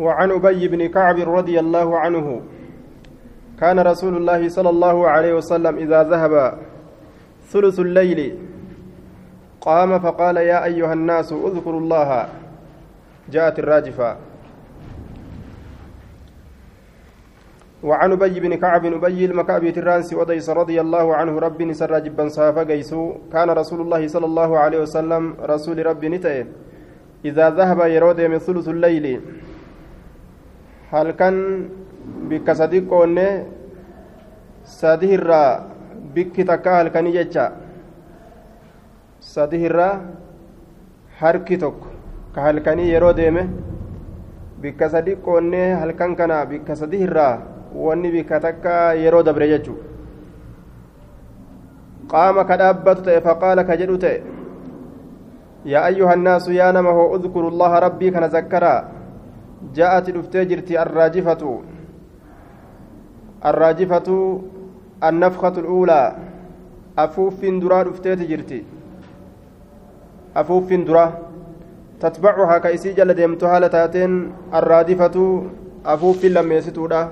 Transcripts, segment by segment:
وعن أبي بن كعب رضي الله عنه كان رسول الله صلى الله عليه وسلم إذا ذهب ثلث الليل قام فقال يا أيها الناس اذكروا الله. جاءت الراجفة. وعن أبي بن كعب أبي المكعب ترانس وديس رضي الله عنه رب نسر جبا صافا قيسو. كان رسول الله صلى الله عليه وسلم رسول ربي نتئ. إذا ذهب يرود من ثلث الليل. هل كان بك صديق sadii irraa bikki takka halkanii jecha sadii irraa harki tokko ka halkanii yeroo deeme bikka sadii qoonnee halkan kana bikka sadii irraa wanni bikka takka yeroo dabre jechuu qaama ka dhaabbatu ta'e faqaala ka jedhu ta'e yaa ayyuha annaasu yaa nama hoo udkuru llaha rabbii kana zakkaraa ja'ati dhuftee jirti arraajifatu arraajifatu النفخة الأولى. أفوف درا دفتيت جرتي أفوف درا؟ تتبعها كيسي جل لتاتين. الرادفة أفوف لما يستودا؟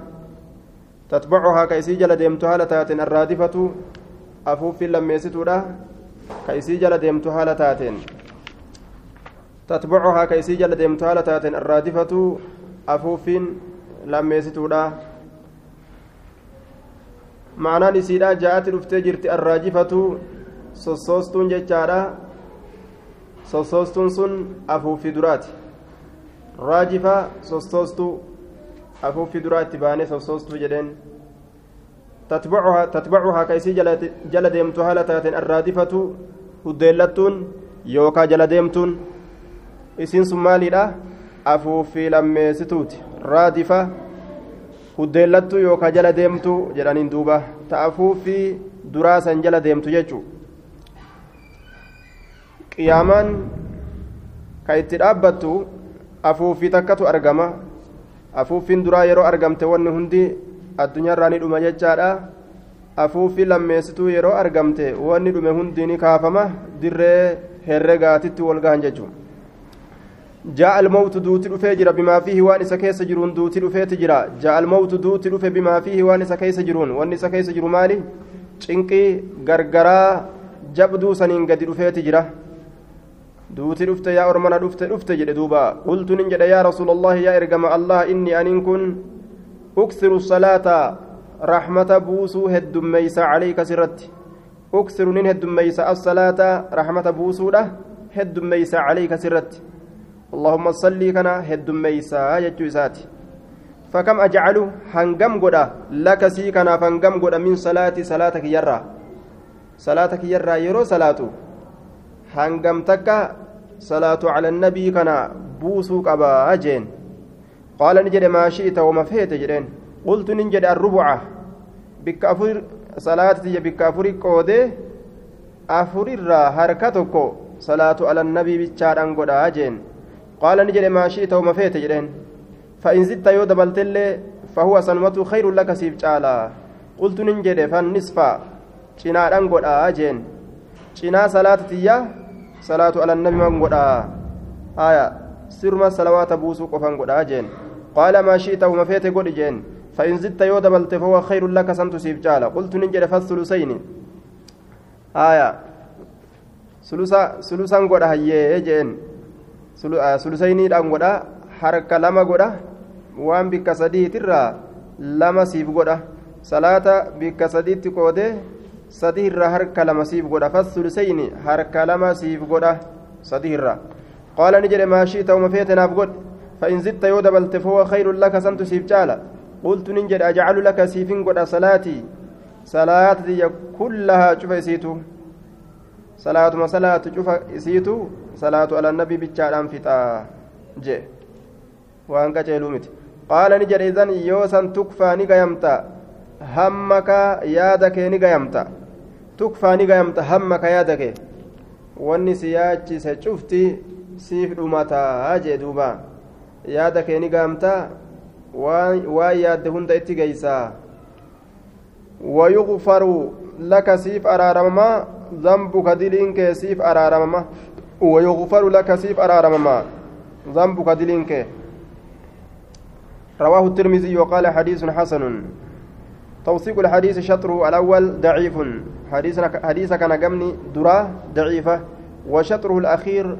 تتبعها كيسي جل لتاتين. الرادفة أفوف لما يستودا؟ كيسي جل لتاتين. tatbucuhaa ka isii jala deemtu haala taateen arraadifatu afuuffiin lammeessituudha. Ma'anaan isiidha ja'atti dhuftee jirti arraajifatu sossoostuun jechaadha. Sossoostuun sun afuuffi duraati. Raajifa sossoostuu afuuffi duraatti baanee sossoostuu jedheen. Tatbacuhaa ka isii jala deemtu haala taateen arraadifatu huddeellattuun yookaa jala deemtuun isiin sun maaliidha afuuffi lammeessituuti. Raadifa huddeellattu yookaan jala deemtu jedhaniin duuba. Ta'afuu fi duraasan jala deemtu jechuun qiyaamaan ka itti dhaabbattu afuuffii takkatu argama. Afuuffiin duraa yeroo argamte wanni hundi addunyaarraa ni dhuma jechaadha. Afuuffii lammeessituu yeroo argamte wanni dhume hundi ni kaafama. Dirree herregaatitti wal gahan jechuudha. جاء الموت دوتي دفه جرا بما فيه وان isa keessa jiruun duuti dhufeeti jira جاء الموت duuti dhufe بما فيه jiruun waan isa keessa jiru maali cinqii gargaraa jabduu saniin gadi dhufeeti jira duuti dhufte yaa ormana dhufte dhufte jedhe duuba qultu nin jedhe yaa rasuula allahi yaa ergama allah inni aniin kun uksiru salaata rahmata buusuu heddummeeysa calayka sirratti uksiru nin heddummeeysa assalaata rahmata buusuudha heddummeeysa calayka sirratti اللهم صلي كنا هدم ميسا يجو إساتي فكم أجعل هنقم قدا لك سي كنا فنقم قدا من صلاة صلاتك يرى صلاتك يرى يرو صلاة هنقم تكا صلاة على النبي كنا بوسو قبا أجين قال نجد ما شئت وما فهت جرين قلت نجد الربعة بك أفر صلاة بك أفر الرا صلاة على النبي بيتشارن قدا أجين قال نجد ما شئت وما فيت جدين فإن زدت يود بلتل فهو سنمة خير لك سيف تعالى قلت نجد فالنصف jeen cinaa salaata tiyya salaatu ala nabi man godhaa aya sirma salawaata buusuu qofan godhaa jeen qaala maa shi'ta wama feete godhi jeen فإن زدت يود بلت فهو خير لك سنت سيف جالا. قلت ننجد فالثلثين آية ثلثا ثلثا قد هي جين. Sulusayniidhaan godha harka lama godha waan bikka sadiitirraa lama siif godha salaata bikka sadiitti qoodee sadii irraa harka lama siif godha fassulusayni harka lama siif godha sadii irraa qaala ni jedhe maashii ta'uma feetenaaf godhe فإن زدت يود بل فهو خير لك سنت سيف جالا قلت ننجد أجعل لك سيفين قد صلاتي صلاتي كلها شوف يسيتو صلاة ما صلاة شوف يسيتو salaatu ala nabii bichaadhaan fixaa jee. Waan qaceeluu miti. Qaala ni jedhe idan yoo san tukfaa ni gayamta hammaka yaada kee ni gayamta? Tukfaa ni gayamta hammaka yaada kee? Wanni si yaachise cufti siif dhumataa jee duuba. Yaada kee ni gayamta waan yaadde hunda itti geeysaa wayughfaru laka siif araaramama zambuka diliin kee siif araaramama ويغفر لك سيف أرارمما ذنبك دلينك. رواه الترمذي وقال حديث حسن. توثيق الحديث شطره الأول ضعيف. حديث كان قمني دراه ضعيفة. وشطره الأخير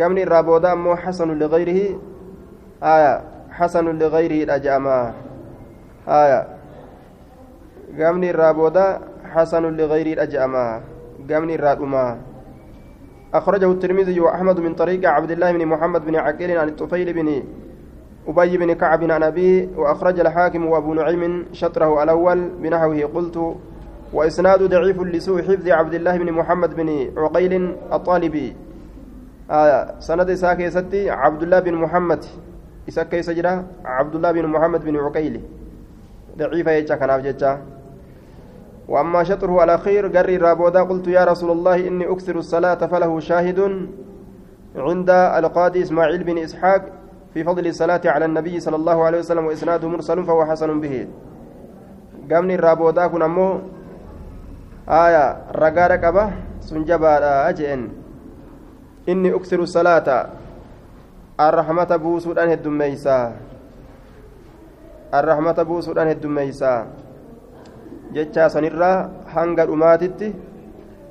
قمني الرابودا مو حسن لغيره. آية. حسن لغيره الأجامة آية. قمني الرابودا حسن لغيره الأجامة قمني الرابوما أخرجه الترمذي وأحمد من طريق عبد الله بن محمد بن عقيل عن الطفيل بن أبي بن كعب عن أبيه وأخرج الحاكم وأبو نعيم شطره الأول بنحوه. قلت وإسناد ضعيف لسوء حفظ عبد الله بن محمد بن عقيل الطالبي. آه سند إساك ستي عبد الله بن محمد. إساك سجرة عبد الله بن محمد بن عقيل. ضعيف يجا كان وأما شطره الأخير قري رابودا قلت يا رسول الله إني أكثر الصلاة فله شاهد عند القاضي إسماعيل بن إسحاق في فضل الصلاة على النبي صلى الله عليه وسلم وإسناده مرسل فهو حسن به. قامني الرابودا كن أمو آية رقار قبة سنجبا أجئن. إني أكثر الصلاة. الرحمة بوسودان هدوميسا الرحمة بوسودان هدوميسا جتشا سنرا هنگا dhumaatitti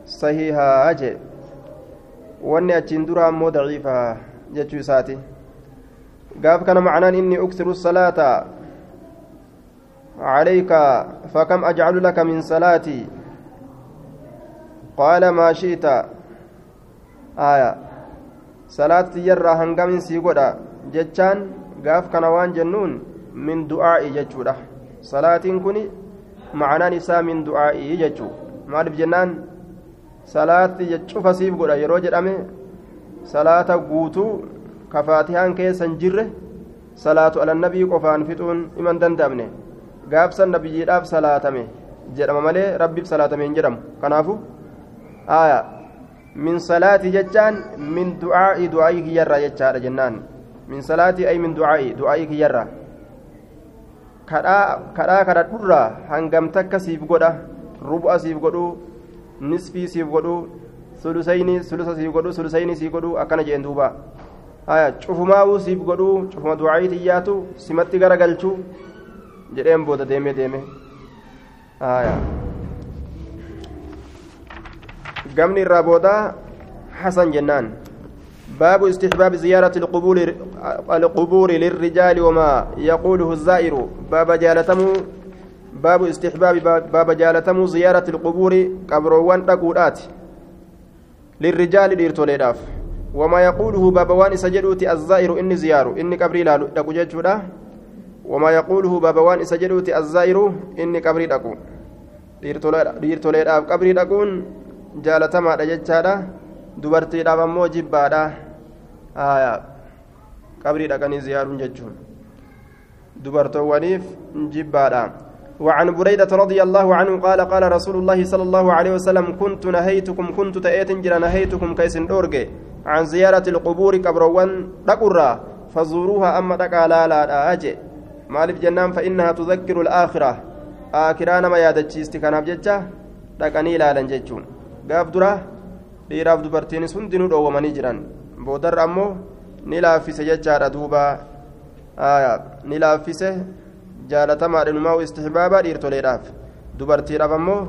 sahihaa jee. Wanni achiin dura ammoo daciifa jechuu isaati. قاف كان معناه إني أكثر الصلاة عليك فكم أجعل لك من صلاتي قال ما شئت آية صلاة يرى هنقم سيقودا جتشان قاف كان وان جنون من دعائي جتشودا صلاة كني معناه نساء من دعائي جتشو maaliif jennaan salaatti jechuufa siif godha yeroo jedhame salaata guutuu ka faatihaan keessan jirre salaatu alannabii qofaan fixuun iman danda'amne gaafsan nabiyyiidhaaf salaatame jedhama malee rabbiif salaatame hin jedhamu kanaafu aya min salaati jechaan min du'aa'i du'aa'ii kiyyarraa jechaadha jennaan min salaati ay min du'aa'i du'aa'ii kiyyarraa Kadhaa kadhadhurraa hangam takka siif godha rubu'a siif godhu nisfii siif godhu sulusayni sulusa siif godhu sulusayni siif godhu akkana jeen duuba haya cufumaawuu siif godhuu cufuma du'aayii xiyyaatu simatti garagalchuu jedheen booda deemee deeme haya gamni irraa booda hasan jennaan باب استحباب زيارة القبور القبور للرجال وما يقوله الزائر. باب جالتم باب استحباب باب جالتم زيارة القبور قبروان تقولات للرجال ديرتوليداف. وما يقوله بابوان سجدوتي الزائر إني زيار. إني قبري لا دقو جيتشودا. وما يقوله بابوان سجدوتي الزائر إني قبري dhiirtoleedhaaf qabrii dhaquun jaalatamaadha jechaadha dubartiidhaaf ammoo jibbaadha? Qabrii dhaqanii ziyaaruun jechuun. Dubartoowwaniif jibbaadha. وعن بريدة رضي الله عنه قال قال رسول الله صلى الله عليه وسلم كنت نهيتكم كنت تأتي نهيتكم كيس أورجي عن زيارة القبور كبروان دقرة فزوروها أما دقا لا أجي مالف جنان فإنها تذكر الآخرة آخران ما يادتشيست كان بججة دقني لا لنججون قاف درة dhiiraaf dubartiinis hundinuu dhoowwamanii jiran boodarra ammoo ni laaffise jechaadha duuba ni laaffise jaalatamaadha numaa istihbaabaa dhiirtoleedhaaf dubartiidhaaf ammoo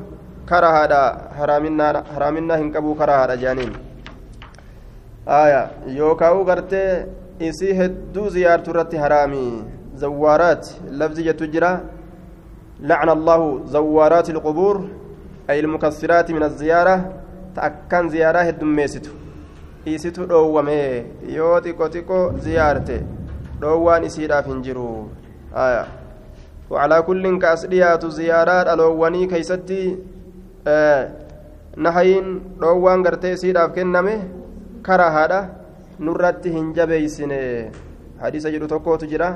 karahaadha haraaminaa hin qabuu karahaadha jaaniin aya yookaan gartee isii hedduu ziyaartu irratti haraami zawwaaraat lafzi jettu jira لعن الله زوارات القبور أي المكسرات من الزيارة تأكن زيارة الدميستو isitu dhoowwame yoo xiqqo xiqqo ziyaarte dhoowwaan isiidhaaf hin jiru aya وعلى كل كاس ديات زيارات الواني كيستي نهين dhoowwaan gartee isiidhaaf kenname karahaadha nurratti hin jabeeysine hadiisa jedhu tokkootu jira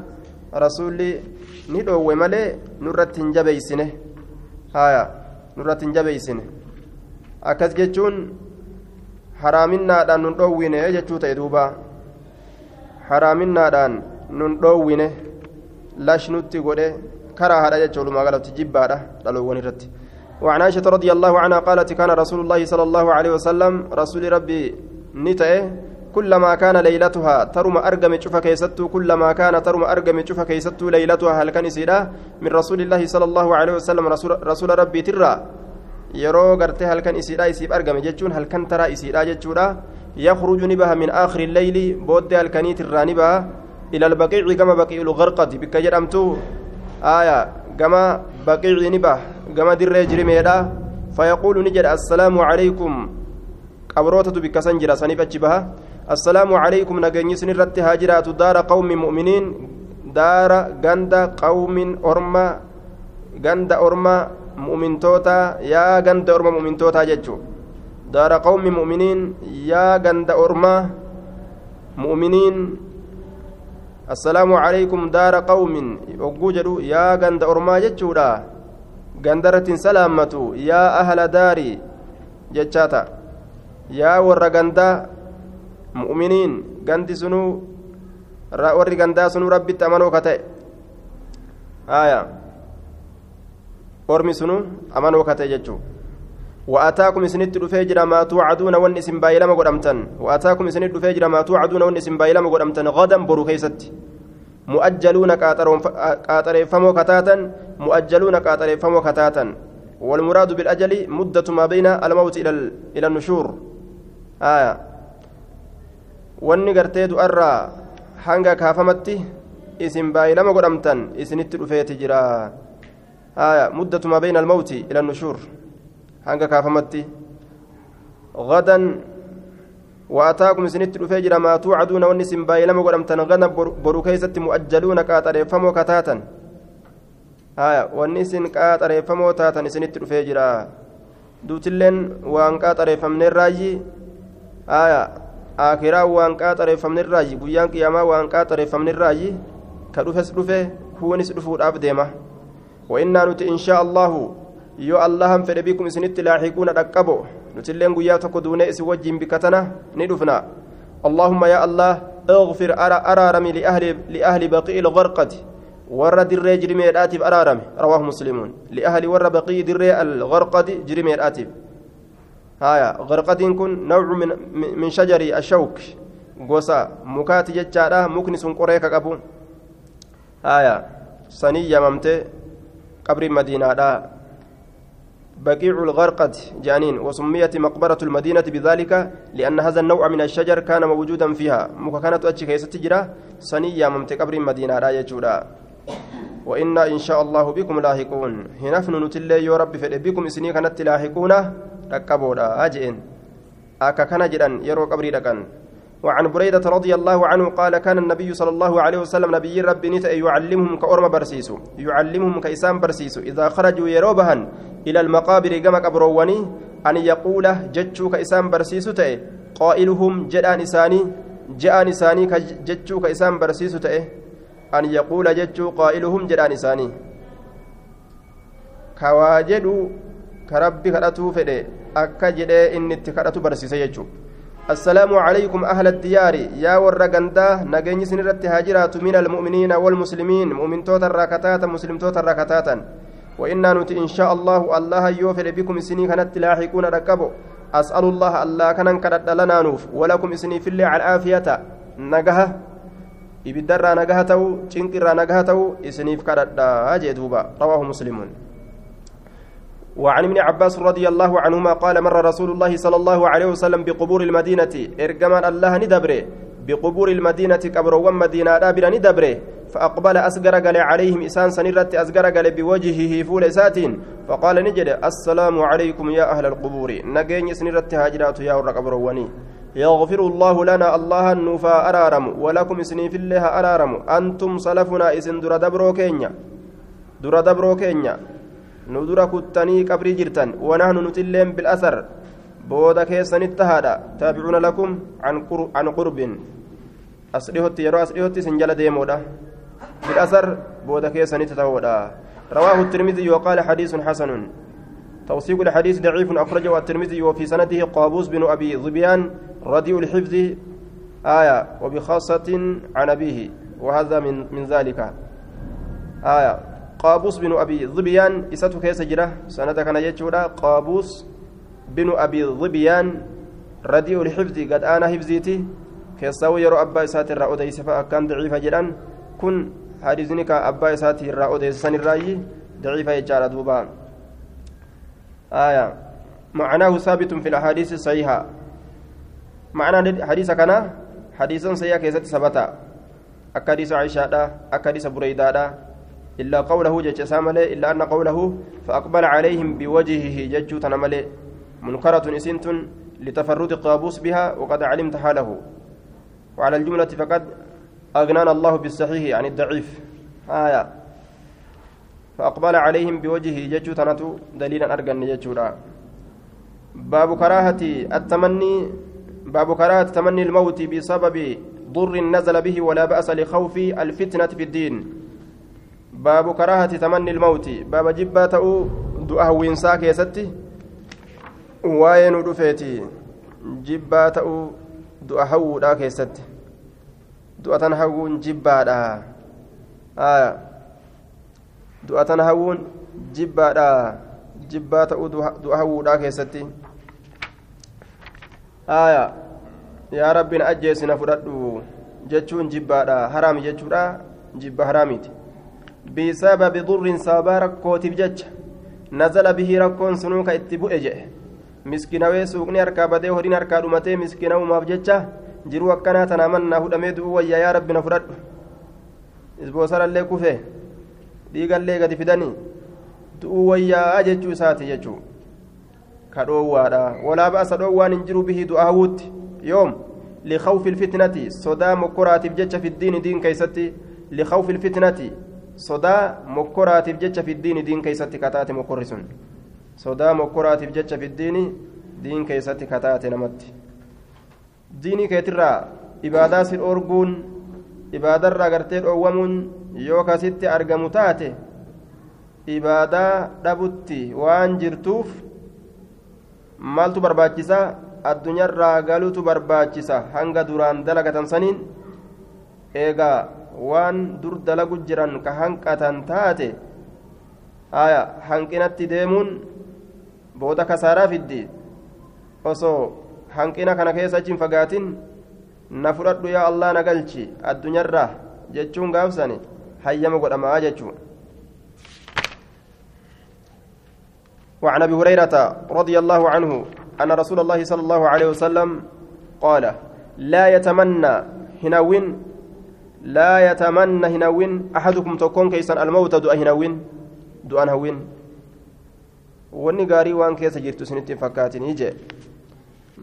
rasuulli ni dhoowwe malee nurratti hin jabeeysine haya nurratti hin jabeeysine akkas jechuun haraaminnaadhaan nun dhoowwine jechuu ta'e duuba. Haraaminnaadhaan nun dhoowwine lash nutti godhe karahaadha jecha walumaa galatti jibbaadha dhaloowwan irratti. وعن عائشة رضي الله عنها قالت كان رسول الله صلى الله عليه وسلم رسول ربي نتأه كلما كان ليلتها ترم أرقم شوف كيستو كلما كان ترم أرقم شوف كيستو ليلتها هل كان من رسول الله صلى الله عليه وسلم رسول, رسول ربي ترى yeroo gartee halkan isiidha isiif argame jechuun halkan taraa isiidha jechuudha yakhruju ni baha min aakhiri leyli booddee halkaniitirraa ni baha ila albaqiici gama baqii'ul garqati bikka jedhamtu aya gama baqiici ni baha gama dirree jirimeedha fayaquulu ni jedha assalaamu calaykum qabrootatu bikka san jira saniif achi baha assalaamu calaykum nageenyi sin irratti haa jiraatu daara qawmi mu'miniin daara ganda qawmin orma ganda orma mu'mintoota yaa ganda orma mu'mintootaa jechuu daara qawmi mu'miniin yaa ganda orma mu'miniin assalaamu calaykum daara qawmin ogguu jedhu yaa ganda ormaa jechuudha gandarattiin salaammatu yaa ahla daari jechaata yaa warra gandaa mu'miniin gandi sunuu warri gandaa sunuu rabbitti amanoo ka ta'e aayaa ormi sunu amanoo kate jechuu. وأتاكم إسنت دفي جرا ما توعدون ون اسم بايلما قدمتن وأتاكم إسنت دفي جرا ما توعدون ون اسم بايلما قدمتن غدا برو كيست مؤجلون قاطر فمو كتاتا مؤجلون قاطر فمو كتاتا والمراد بالأجل مدة ما بين الموت إلى إلى النشور آية wanni gartee du'arraa hanga kaafamatti isin baay'ilama godhamtan isinitti dhufeeti jira. آية مدة ما بين الموت إلى النشور. هنگا كافمتي. غدا وأتاكم سنت الفجر ما توعدون والنسم بايلما ولمتن غدا برو كيست مؤجلون كاتر فمو كتاتا. آية والنسن كاتر فمو تاتا سنت الفجر دوتلين وان كاتر فمن الراجي. آية آخرا وان كاتر فمن الراجي. قيان قياما وان كاتر فمن الراجي. كدفس دفه هونس دفور أبديمه وإنا نت إن شاء الله يو اللهم فد بكم سنت لاحقون دقبو نتلين غيا تكو دون إس وجين بكتنا ندفنا. اللهم يا الله اغفر أرى أرارمي لأهل لأهل بقي الغرقة. ور در جرمي الآتف أرارمي رواه مسلمون لأهل ور بقي در الغرقة جرمي الآتف هايا غرقة كن نوع من من شجر الشوك. غوسا مكات ججارة مكنس قريك أبو هايا سنية ممتي قبر مدينة بقيع الغرقد جانين وسميت مقبرة المدينة بذلك لأن هذا النوع من الشجر كان موجودا فيها. مكانت أتشي كيسة تجرى سنية ممت قبر مدينة لا يجودا. وإنا إن شاء الله بكم لاحقون. هنفن نتلي يا رب بكم إسني كانت لاحقون ركبودا أجئن. أكا كان جدا يرو قبري لكن وعن بريدة رضي الله عنه قال كان النبي صلى الله عليه وسلم نبي ربي نتا يعلمهم كأرم برسيسو يعلمهم كإسام برسيسو. إذا خرجوا يروبها إلى المقابر كما كبروني أن يقول جتشو كإسام برسيسو تأي قائلهم جدان إساني جاء إساني كجتشو كإسام برسيسو تأي أن يقول جتشو قائلهم جدان إساني. كواجدوا كربي كرتو فدي أكا جدي إن اتكرتو برسيسو السلام عليكم أهل الديار. يا ورقندا نجني سنرت هاجرات من المؤمنين والمسلمين. مؤمن توتا راكتاتا مسلم توتا راكتاتا. وإنا نت إن شاء الله الله يوفر بكم سنين كانت لاحقون ركبوا. أسأل الله الله كان كرد لنا نوف. ولكم سنين في الله العافية. نجها nagaha ta'u cinqirraa nagaha ta'u isiniif kadhadhaa jee duuba rawaahu muslimuun وعن ابن عباس رضي الله عنهما قال مر رسول الله صلى الله عليه وسلم بقبور المدينة. إرجمان الله ندبره. بقبور المدينة كبر ومدينة دابر ندبره. فأقبل أسجر قال عليهم إسان سنرت أسجر قال بوجهه فول ساتين فقال نجد السلام عليكم يا أهل القبور. نجين سنرت هاجرات يا الرقبر وني يغفر الله لنا الله النفا أرارم ولكم اسني في الله أرارم. أنتم سلفنا إسن در دبرو كينيا در كينيا ندر كتني قبري جرتن ونحن نتلم بالأثر بودا كيسن التهادى تابعون لكم عن قرب, عن قرب أصليهت يرو أصليهت سنجل ديمودا بالأثر بودا كيسن تتهودا رواه الترمذي وقال حديث حسن توثيق الحديث ضعيف أخرجه الترمذي وفي سنده قابوس بن أبي ظبيان رديء الحفظ آية وبخاصة عن أبيه وهذا من من ذلك آية قابوس بن أبي ظبيان إساته كيس جرة سنة كان يجورا قابوس بن أبي ظبيان رديء الحفظ قد أنا حفظيتي keessaa'u yeroo abbaa isaati irraa odeyse fa'a akkaan daciifa jedhan. Kun hadiisni ka abbaa isaati irraa odeyse sanirraayi daciifa jechaadha duuba. آية معناه ثابت في الأحاديث الصحيحة معنى حديث كان حديثا سيئا كيست ثبتا أكاديس عائشة أكاديس بريدة إلا قوله جج سامله إلا أن قوله فأقبل عليهم بوجهه جج تنمله منكرة إسنت لتفرد قابوس بها وقد علمت حاله. وعلى الجملة فقد أغنانا الله بالصحيح عن الضعيف. آية. فأقبل عليهم بوجهه جج تنتو دليلا أرجن ججورا. باب كراهة التمني باب كراهة تمني الموت بسبب ضر نزل به ولا بأس لخوف الفتنة في الدين. baabu karaahati tamanni ilmawti baaba jibbaa ta'uu du'a hawwiinsaa keessatti waa'ee nu dhufeeti. Jibbaa ta'uu du'a hawwuudhaa keessatti. Du'a tan hawwuun jibbaadha. Du'a tan hawwuun jibbaadha. Jibbaa ta'uu du'a hawwuudhaa keessatti. Yaa rabbiin ajjeesina fudhadhu jechuun jibbaadha. Haraami jechuudha jibba haraamiiti. Bisababi durrin sababaa rakkootiif jecha nazala bihii rakkoon sunuu ka itti bu'e jedhe miskinawee suuqni harkaa badee horiin harkaa dhumatee miskinawumaaf jecha jiruu akkanaa tanaa mannaa hudhamee du'uu wayyaa yaa rabbi na fudhadhu isboosarallee kufe dhiigallee gadi fidanii du'uu wayyaa jechuu isaati jechuu ka dhoowwaadha walaa ba'asa dhoowwaan hin jiru bihii du'aa hawuutti yoom لخوف الفتنة صدا مكرات بجتش في الدين دين كيستي لخوف sodaa mokkoraatiif jecha fiddiini diin keessatti kataate mokkorri sun. Sodaa mokkoraatiif jecha fiddiini diin keessatti kataate namatti. Diinii keetirraa ibaadaa si dhoorguun ibaadarraa gartee dhoowwamuun yoo kasitti argamu taate ibaadaa dhabutti waan jirtuuf maaltu barbaachisaa? Addunyaarraa galutu barbaachisa. Hanga duraan dalagatan saniin eegaa waan dur dalagu jiran ka hanqatan taate haya hanqinatti deemuun booda kasaaraa fiddi osoo hanqina kana keessa achi hin fagaatin na fudhadhu yaa allah na galchi addunyaarraa jechuun gaafsani hayyama godhamaa jechuudha وعن ابي هريره رضي الله عنه ان رسول الله صلى الله عليه وسلم قال لا يتمنى هنوين لا يتمنى هنوين احدكم تكون كيسا الموت دؤ هنوين دؤ هوين wanni gaarii waan keessa jirtu sinitti fakkaatin ije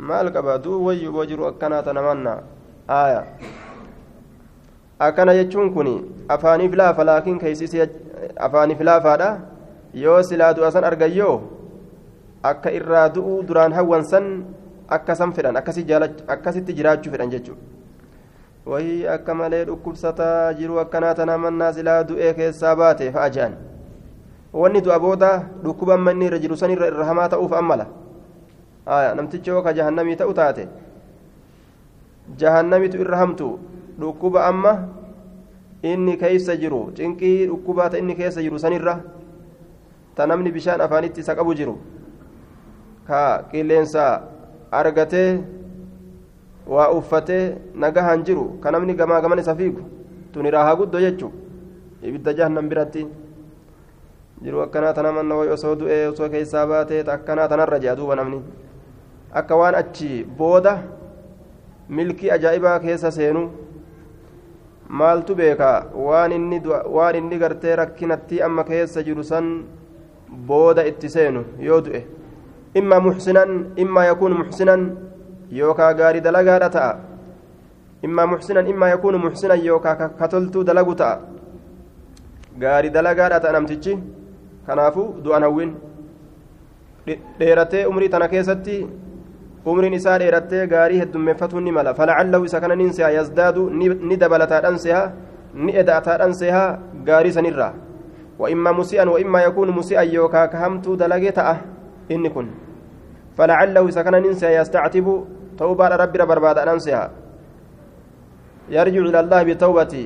maal qaba duu wayyuboo jiru akkanaata namanna aya akkana jechuun kun afaaniif laafa laakiin keeysisi afaaniif laafaadha yoo silaa du'a san argayyoo akka irraa du'uu duraan hawwan san akka san fedhan akkasitti jiraachuu fedhan jechuudha fa'a jedhan wanni du'a booda dhukkuba amma inni irra jiru san irra irra hamaa ta'uuf ammala namtichi yoo ka jahannamii ta'u taate jahannamitu irra hamtu dhukkuba amma inni keessa jiru cinqii dhukkubaa ta inni keessa jiru sanirra ta namni bishaan afaanitti isa qabu jiru ka qilleensa argatee waa uffatee nagahaan jiru. Ka namni gamaa gaman isa fiigu tun irraa guddo jechuu ibidda jahannam biratti jiru akkanaa tana manna way osoo du'ee osoo keessaa baatee akkanaa tanarra jea duuba namni. Akka waan achi booda milkii ajaa'ibaa keessa seenu maaltu beeka? Waan inni waan inni gartee rakkinatti amma keessa jiru san booda itti seenu yoo du'e. Imma muxsinan imma yakuunu muxsinan yookaa gaarii dalagaadha ta'a imma muxsinan imma yakuunu muxsinan yookaa katoltuu dalagu ta'a gaarii dalagaadha ta'a namtichi kanaafuu du'an hawwin dheeratee umrii tana keessatti umriin isaa dheerattee gaarii heddummeeffatuun ni mala falacallahu isa kana nin seha yazdaadu ni dabalataadhan seha ni eda'ataadhan seha gaarii sanirraa وإما مسيئا وإما يكون مسيئا يوكا كهمتو دلقي تأه إني كن فلعله سكن ننسى يستعتب توبة ربي برباد أنسها يرجع إلى الله بتوبتي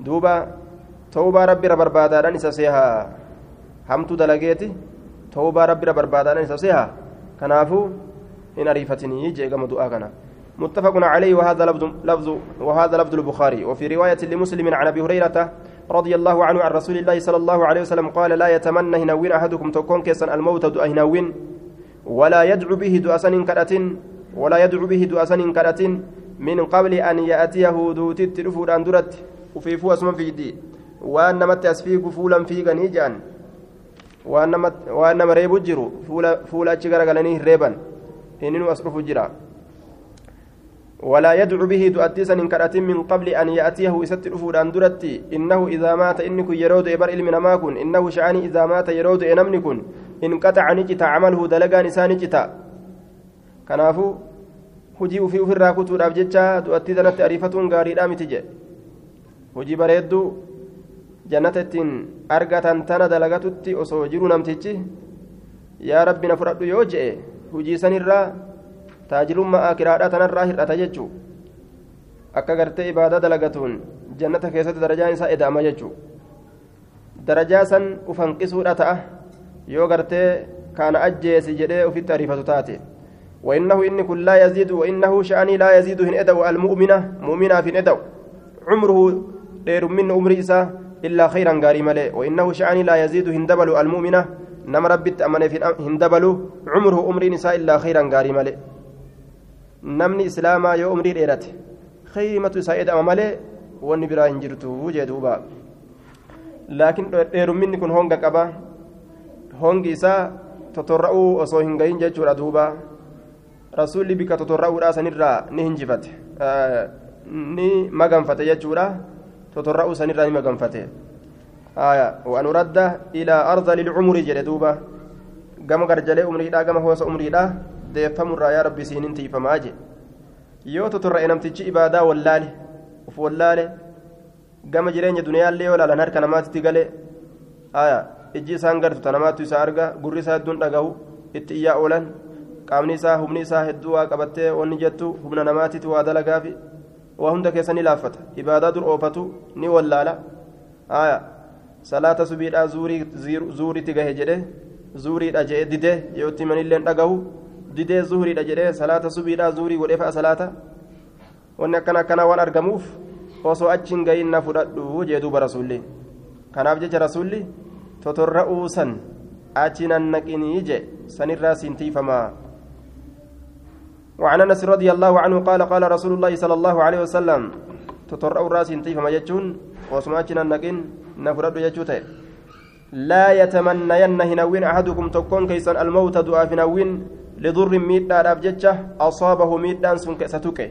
دوبا توبة ربي برباد أنسها همتو دلقيتي توبة ربي برباد أنسها كنافو إن أريفتني يجي كما دعاء كنا متفق عليه وهذا لفظ لفظ وهذا لفظ البخاري وفي رواية لمسلم عن أبي هريرة رضي الله عنه عن رسول الله صلى الله عليه وسلم قال لا يتمنى هنوين أحدكم تكون كيسا الموت هنوين ولا يدعو به دؤسن كرة ولا يدعو به دؤسن كرة من قبل أن يأتيه دوتي تلفود أن درت وفي فوس من في دي. وأن مت أسفيق فولا في غنيجان. وأن مت وأن مريب جرو فولا فولا تشغر غلنيه ريبا إنه أصرف جرا. ولا يدعو به تؤتيسا إن كرة من قبل أن يأتيه أن درتي إنه إذا مات إنك يرود إبر إلمنا ما كن. إنه شعاني إذا مات يرود إنمن كن إن قطع نجتا عمله دلقان إسان نجتا كنافو hujii ufii ofirraa kutuudhaaf jecha du'attii sanatti ariifatuun gaariidhaa miti jedhe hujii bareedduu jannata ittiin argatan tana dalagatutti osoo jiru namtichi yaa rabbi na fudhadhu yoo je'e hujii sanirraa taajirummaa akiraadhaa tanarraa hir'ata jechuu akka gartee ibaadaa dalagatuun jannata keessatti darajaan isaa eda'ama jechuu darajaa san uf hanqisuudha ta'a yoo gartee kaana ajjeesi jedhee ufitti ariifatu taate وإنه إن كل لا يزيد وإنه شأني لا يزيد هن أدو المؤمنة مؤمنة في أدو عمره دير من عمر إسا إلا خيرا قاري ملي وإنه شأني لا يزيد هن دبل المؤمنة نما ربت أمن في هن دبل عمره عمر نساء إلا خيرا قاري ملي islaamaa yoo umrii dheerate khayrimatu isaa edama malee wanni biraa hin jirtu jee duuba laakiin dheerumminni kun honga qaba hongi isaa totorra'uu osoo hin gahin jechuudha duuba rasuulli bika totorra'uudhaa sanirraa ni hinjifate ni maganfate jechuudha totorra'uu sanirraa ni maganfate waan uradda ilaa arda lilcumuri jedhe duuba gama garjalee umriidhaa gama hoosa umriidhaa deeffamurraa yaa rabbi siinin tiifamaa je yoo totorra'e namtichi ibaadaa wallaale uf wallaale gama jireenya duniyaallee yoo laalan harka namaatitti gale aya ijji isaan gartu ta namaattu isaa arga gurri isaa hedduun dhagahu itti iyyaa oolan qaamni isaa humni isaa hedduu waa qabattee wanni jettu humna namaatitti waa dalagaafi waa hunda keessa ni laaffata. Ibaadaa dur oofatu ni wallaala aya salaata subiidhaa zuuriitti gahe jedhe zuuriidha jee dide yootti manilleen dhagahu didee zuhriidha jedhee salaata subiidha zuhrii godhee fa'a salaata. Wanni akkana akkana waan argamuuf osoo achiin gahin na fudhadhu jee duuba kanaaf jecha rasuulli totorra'uu san achi nannaqinii je sanirraa siintiifamaa وعن انس رضي الله عنه قال قال رسول الله صلى الله عليه وسلم تطرأ الراس انتيفما يجون وسماتنا النقين نفرد يجوته لا يتمنين هنوين احدكم تكون كيسا الموت دعاء نوين لضر ميدان ججة أصابه ميدان سن كستوكي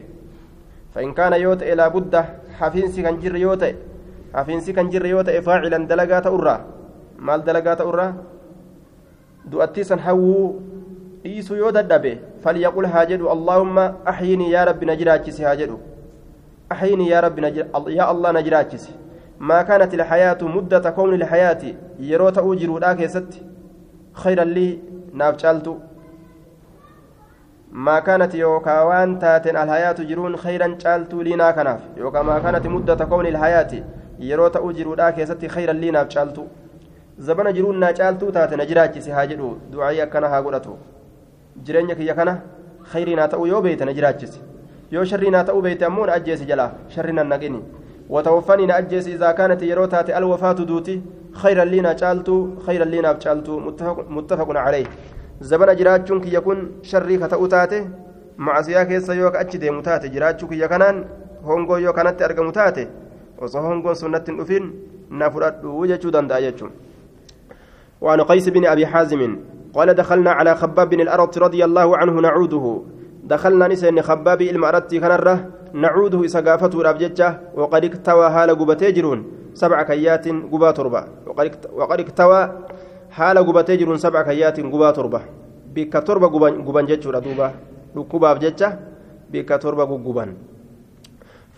فإن كان يوت إلى بد حفينسي كان جر يوت حفينسي كان جر يوت فاعلا دلقات أرى مال دلقات أرى دؤتي سن حوو dhiisuu yoo dadhabe falyaqul haa jedhu allaahumma axyinii yaa rabbi na jiraachisi haa jedhu axyinii yaa rabbi yaa allah na jiraachisi maa kaanat ilxayaatu muddata kowni ilxayaati yeroo ta'uu jiruudhaa keessatti khayran lii naaf caaltu ما كانت يوكا وان تاتن الحياة جرون خيرا شالتو لينا كناف يوكا ما كانت مدة كون الحياة يروت أجروا لا كيستي خيرا لينا شالتو زبنا جرون نا شالتو تاتن جراجي سهاجرو دعايا كنا هاقولتو جرينك يا كنا خيرنا تأو يو بيت نجراجيس يو شرنا تأو بيت أمون أجيس جلا شرنا نقيني وتوفني نأجيس إذا كانت يروتات الوفاة دوتي خيرا لينا شالتو خيرا لينا شالتو متفق, متفق عليه zabana jiraachuun kiyya kun sharrii ka ta'u taate macasiyaa keessa yoo achi deemu taate jiraachuu kiyya kanaan hongoo yoo kanatti argamu taate osoo hongoon sunnatti hin dhufin na fudhadhu jechuu danda'a jechuun وعن قيس بن أبي حازم قال دخلنا على خباب بن الأرط رضي الله عنه نعوده. دخلنا نسين خباب المأرت كنرة. نعوده إسقافته الأبججة وقد اكتوى هال قبتيجرون سبع كيات قبا تربة. وقد اكتوى gubatee jiruun sabca kayyaatiin gubaa torba bikka torba guban jechuudha duuba dhukkubaaf jecha bikka torba gugguban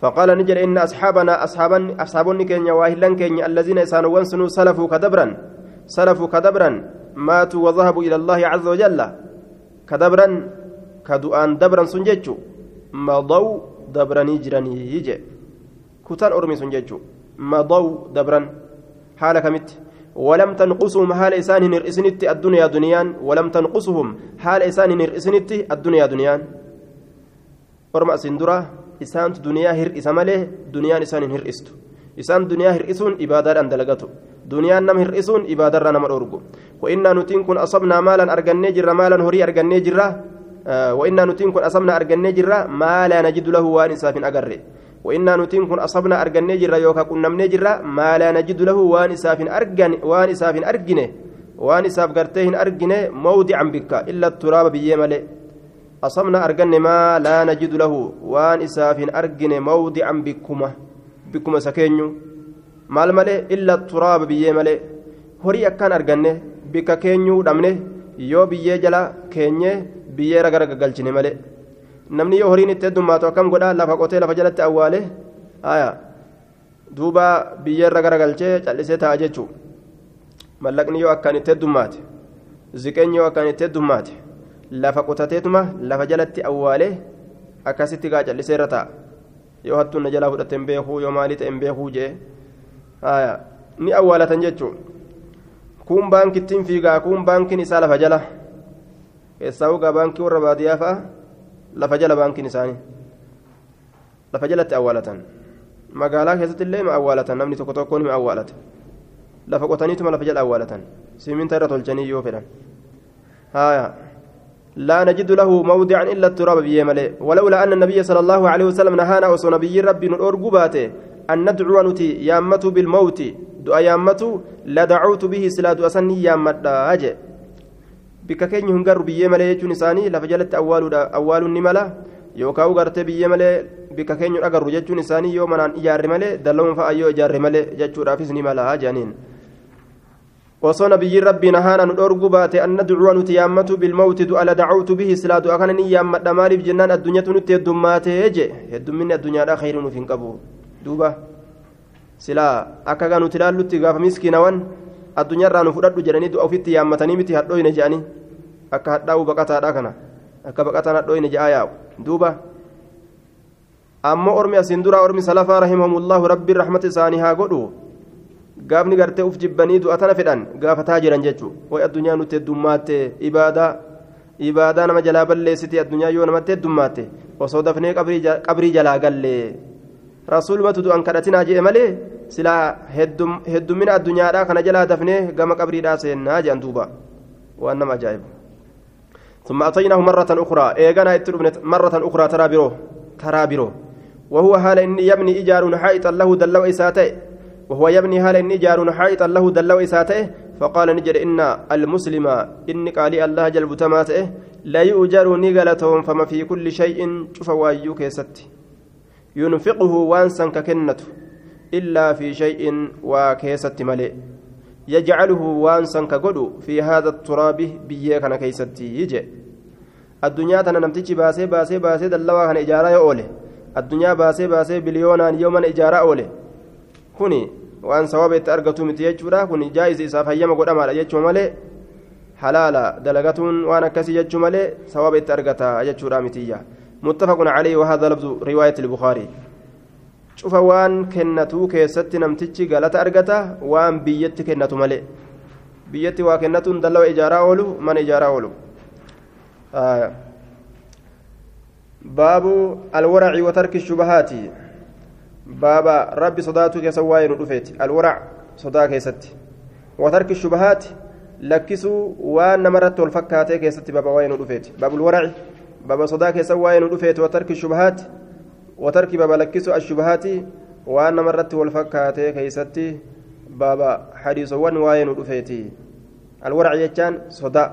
فقال نجر إن أصحابنا أصحابن أصحابني كينيا واهلان كينيا الذين إسانوا سنوا سلفوا كدبرا. سلفوا كدبرا ماتوا وذهبوا إلى الله عز وجل. كدبرا كدؤان دبرا سنججو. مضوا دبرا نجراني يجي كتان أرمي سنججو. مضوا دبرا. حال كمت. ولم تنقصهم حال إسان نرئسنت الدنيا دنيان. ولم تنقصهم حال إسان نرئسنت الدنيا orma asin dura isaantu duniyaa hir'isa malee duniyaan isaan hin hir'istu isaan duniyaa hir'isuun ibaadaadhaan dalagatu duniyaan nama hir'isuun ibaadarraa nama dhoorgu wa'innaa nutiin kun asabnaa maalan argannee jirra maalan horii argannee jirra wa'innaa nutiin kun asabnaa argannee jirra maalaa najidu lahu waan isaaf hin agarre وإنا نتين كن أصبنا أرجني جرا يوكا كنا من جرا ما لا نجد له وان إساف أرجن وان إساف أرجنه وان إساف قرتين أرجنه موضعا بك إلا التراب بيمله أصبنا أرجن ما لا نجد له وان إساف أرجنه موضعا بكما بكما سكينيو maal malee illa turaaba biyyee malee horii akkaan arganne bikka keenyuu dhabne yoo biyyee jala keenyee biyyeera gara gaggalchine malee. Namni yoo horiin itti heddummaatu akkam godhaa lafa qotee lafa jalatti awwaale duuba biyyeerra gara galchee callisee taa'a jechuu. Mallaqni yoo akkaan itti heddummaate ziqeenyi yoo akkaan itti heddummaate lafa qotateetuma lafa jalatti awwaale akkasitti gaa calliseerra taa'a yoo hattuun na jalaa fudhatte hin beekuu yoo maalii ta'e hin beekuu jee kun baankiin isaa lafa jala keessaa ugaa baankii warra baadiyyaa fa'a lafa jala baankiin isaanii lafa jalatti awwaalatan magaalaa keessatti illee ma awwaalatan namni tokko tokko ni awwaalata lafa qotaniituma lafa jala awwaalatan siminta irra tolchanii yoo fedhan haya لا نجد له موضعا إلا التراب بيمله ولولا أن النبي صلى الله عليه وسلم نهانا وصو نبي ربي نور قباته أن ندعو نتي يامته بالموت. دعا يامته لدعوت به سلا دعا سني يامت أجي. بك كين يهنجر بيه ملي يجون إساني لفجلت أول أول نملا يوكاو غرت بيه ملي بك كين أجر يجون إساني يوم أن إجار ملي دلهم فأيو إجار ملي يجون رافز نملا جانين وصو نبي ربي نهانا ندورغو باتي أن ندعو نتيامة بالموت. دعا لدعوت به سلا دعا كان نيامت مالي بجنان الدنيا تنتي الدمات يجي الدمين الدنيا لا خير في قبو duuba. Silaa akka gaa nuti ilaallutti gaafa miskiinawan addunyaarraa nu fudhadhu jedhanii du'a ofitti yaammatanii miti hadhooyne jedhanii akka hadhaa'u baqataadha kana. Akka baqataan hadhooyne jedhaa yaa'u. Duuba. Ammoo ormi asiin duraa ormi salafaa rahimahumullahu rabbiin rahmata isaanii haa godhu? Gaafni gartee uf jibbanii du'a tana fedhan gaafataa jiran jechuu. Way addunyaa nutti heddummaate ibaadaa ibaadaa nama jalaa balleessite addunyaa yoo namatti heddummaate osoo dafnee qabrii jalaa gallee rasuulumatu du'an kadhatinaa jee malee silaa heddumina addunyaadhaa kana jalaa dafnee gama qabriidhaa seennaa jedhan duuba. Waan nama ajaa'ibu. ثم أتيناه مرة أخرى إيغانا مرة أخرى ترى برو ترى برو وهو حال إني يبني إيجار حائطا له دلو إساته وهو يبني حال إني إيجار حائطا له دلو إساته فقال نجر إن المسلم إني قال الله جلب تماته لا يؤجر نقلتهم فما في كل شيء شوف وايو كيستي ينفقه وانسا ككنته إلا في شيء وكيست ملئ. يجعله وانسا كقدو في هذا التراب بيك أنا كيستي يجي. الدنيا تنا نمتجي باسي باسي باسي دلوا كان إجارة يقوله الدنيا باسي باسي بليونا يوما إجارة أوله كوني وان ثواب أرغتو متي يجورا كوني جائز إساف هيما قد أمال يجو ملئ. حلالا دلغتون وأنا كسي يجو ملئ ثواب أرغتا يجورا متيا متفق عليه وهذا لفظ رواية البخاري. شوف وان كنتو كيست نمتجي غلط أرغتا وان بيت كنتو ملئ. بيت وكنتو دلو إجارة أولو من إجارة أولو. آه. باب الورع وترك الشبهات. بابا ربي صداتو كسواي ندفيت الورع صدا كيست وترك الشبهات لكسوا وان مرت والفكاتي كيست بابا وين ندفيت باب الورع. بابا صدا كسواي ندفيت وترك الشبهات وترك بابا لكسوا الشبهات وأن مرت والفكاتي كيست بابا حديث وان وين ندفيت الورع يجان صدا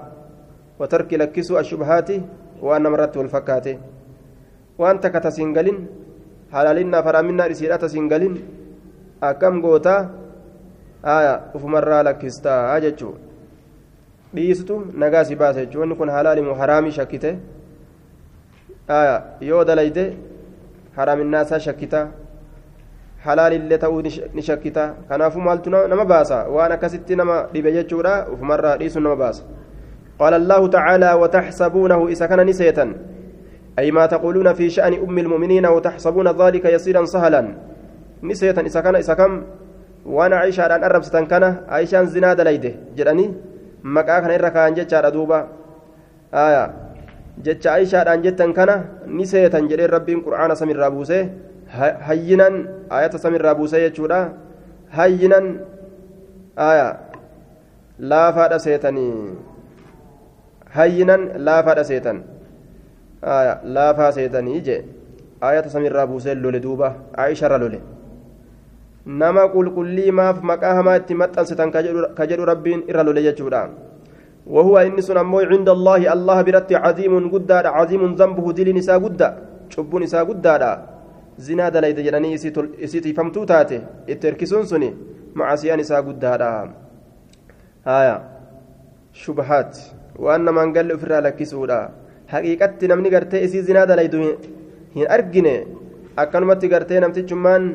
وترك لكسوا الشبهات وأن مرت والفكاتي وأنت كتسنجلين halaalinaa faraaminaa isiidhata singalin akkam gootaa aya ufumarraa lakkistaa jechuu dhiistu nagaa si baasa jechuu wanni kun halaalimu haraamii shakkite aya yoo dalayde haraaminaasaa shakkita halaalillee ta'uu ni shakkita kanaafuu maaltu nama baasa waan akkasitti nama dhibe jechuudha ufumarraa dhiisu nama baasa allaahu tacaalaa wataxsabuunahu isa kana ni seetan أي ما تقولون في شأن أم المؤمنين وتحسبون ذلك يسيرا سهلا نسيتا إذا كان إذا كم وأنا عائشة أن أرب ستن كان عائشة زنا دليده جراني مكا كان إركا أن جتشار دوبا آية jecha aishaadhaan jettan kana ni seetan jedhee rabbiin qur'aana samirraa buusee hayyinan ayata samirraa buusee jechuudha hayyinan aya laafaadha seetanii hayyinan laafaadha seetan aya laafaa seetanii jee ayata samirraa buusee lole duuba aisharra lole nama qulqullii maaf maqaa hamaa itti maxxansitan ka jedhu rabbiin irra lole jechuudha وهو إن سنمو عند الله الله برت عظيم قداد عظيم ذنبه دل نساء قدا شب نساء قداد زنا دليد جراني إسيتي فمتو تاتي التركسون سني معصية نساء قداد آية. شبهات. وأن من قال فرا لك سودا حقيقة نمني قرتي إسي زنا دليد hin argine akkanumatti gartee namtichummaan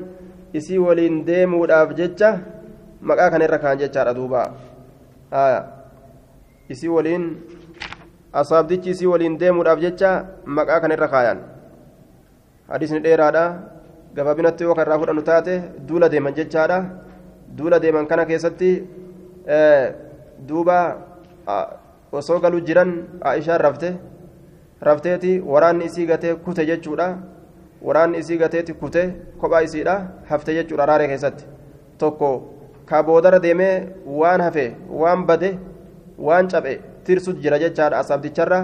isii waliin deemuudhaaf jecha maqaa kana irra kaan jechaadha duuba isii waliin asaabdichi isii waliin deemuudhaaf jecha maqaa kana irra kaayan hadiisni dheeraadha. Gabaabinatti yoo kan irraa fudhannu taate duula deeman jechaadha. Duula deeman kana keessatti duuba osoo galuu jiran aishaan rafte rafteeti waraanni isii gatee kute jechuudha. Waraanni isii gateeti kute kophaa isiidha hafte jechuudha raaree keessatti. Tokko ka boodara deemee waan hafe waan bade waan caphe tirsut jira jechaadha asaabticharra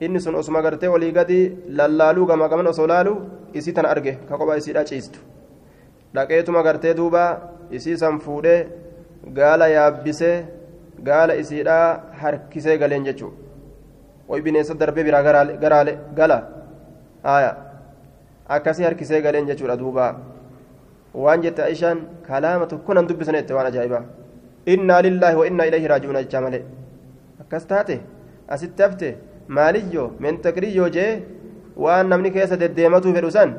inni sun osuma gartee olii gadi lallaaluu gama gaman osoo laalu isii tana arge ka kophaa isiidha ciistu dhaqeetuma gartee duuba isii san fuudhee gaala yaabbisee gaala isiidha harkisee galeen jechuudha. way bineensa darbee biraa garaale gala aya akkasii harkisee galeen jechuudha duuba waan jette aishaan kalaama tokko nan dubbisane jette waan ajaa'ibaa innaa lillaahi wa innaa ilayhi raaji'uuna jechaa malee akkas taate asitti hafte maaliyyoo mentakriyyoo jee waan namni keessa deddeematuu fedhu san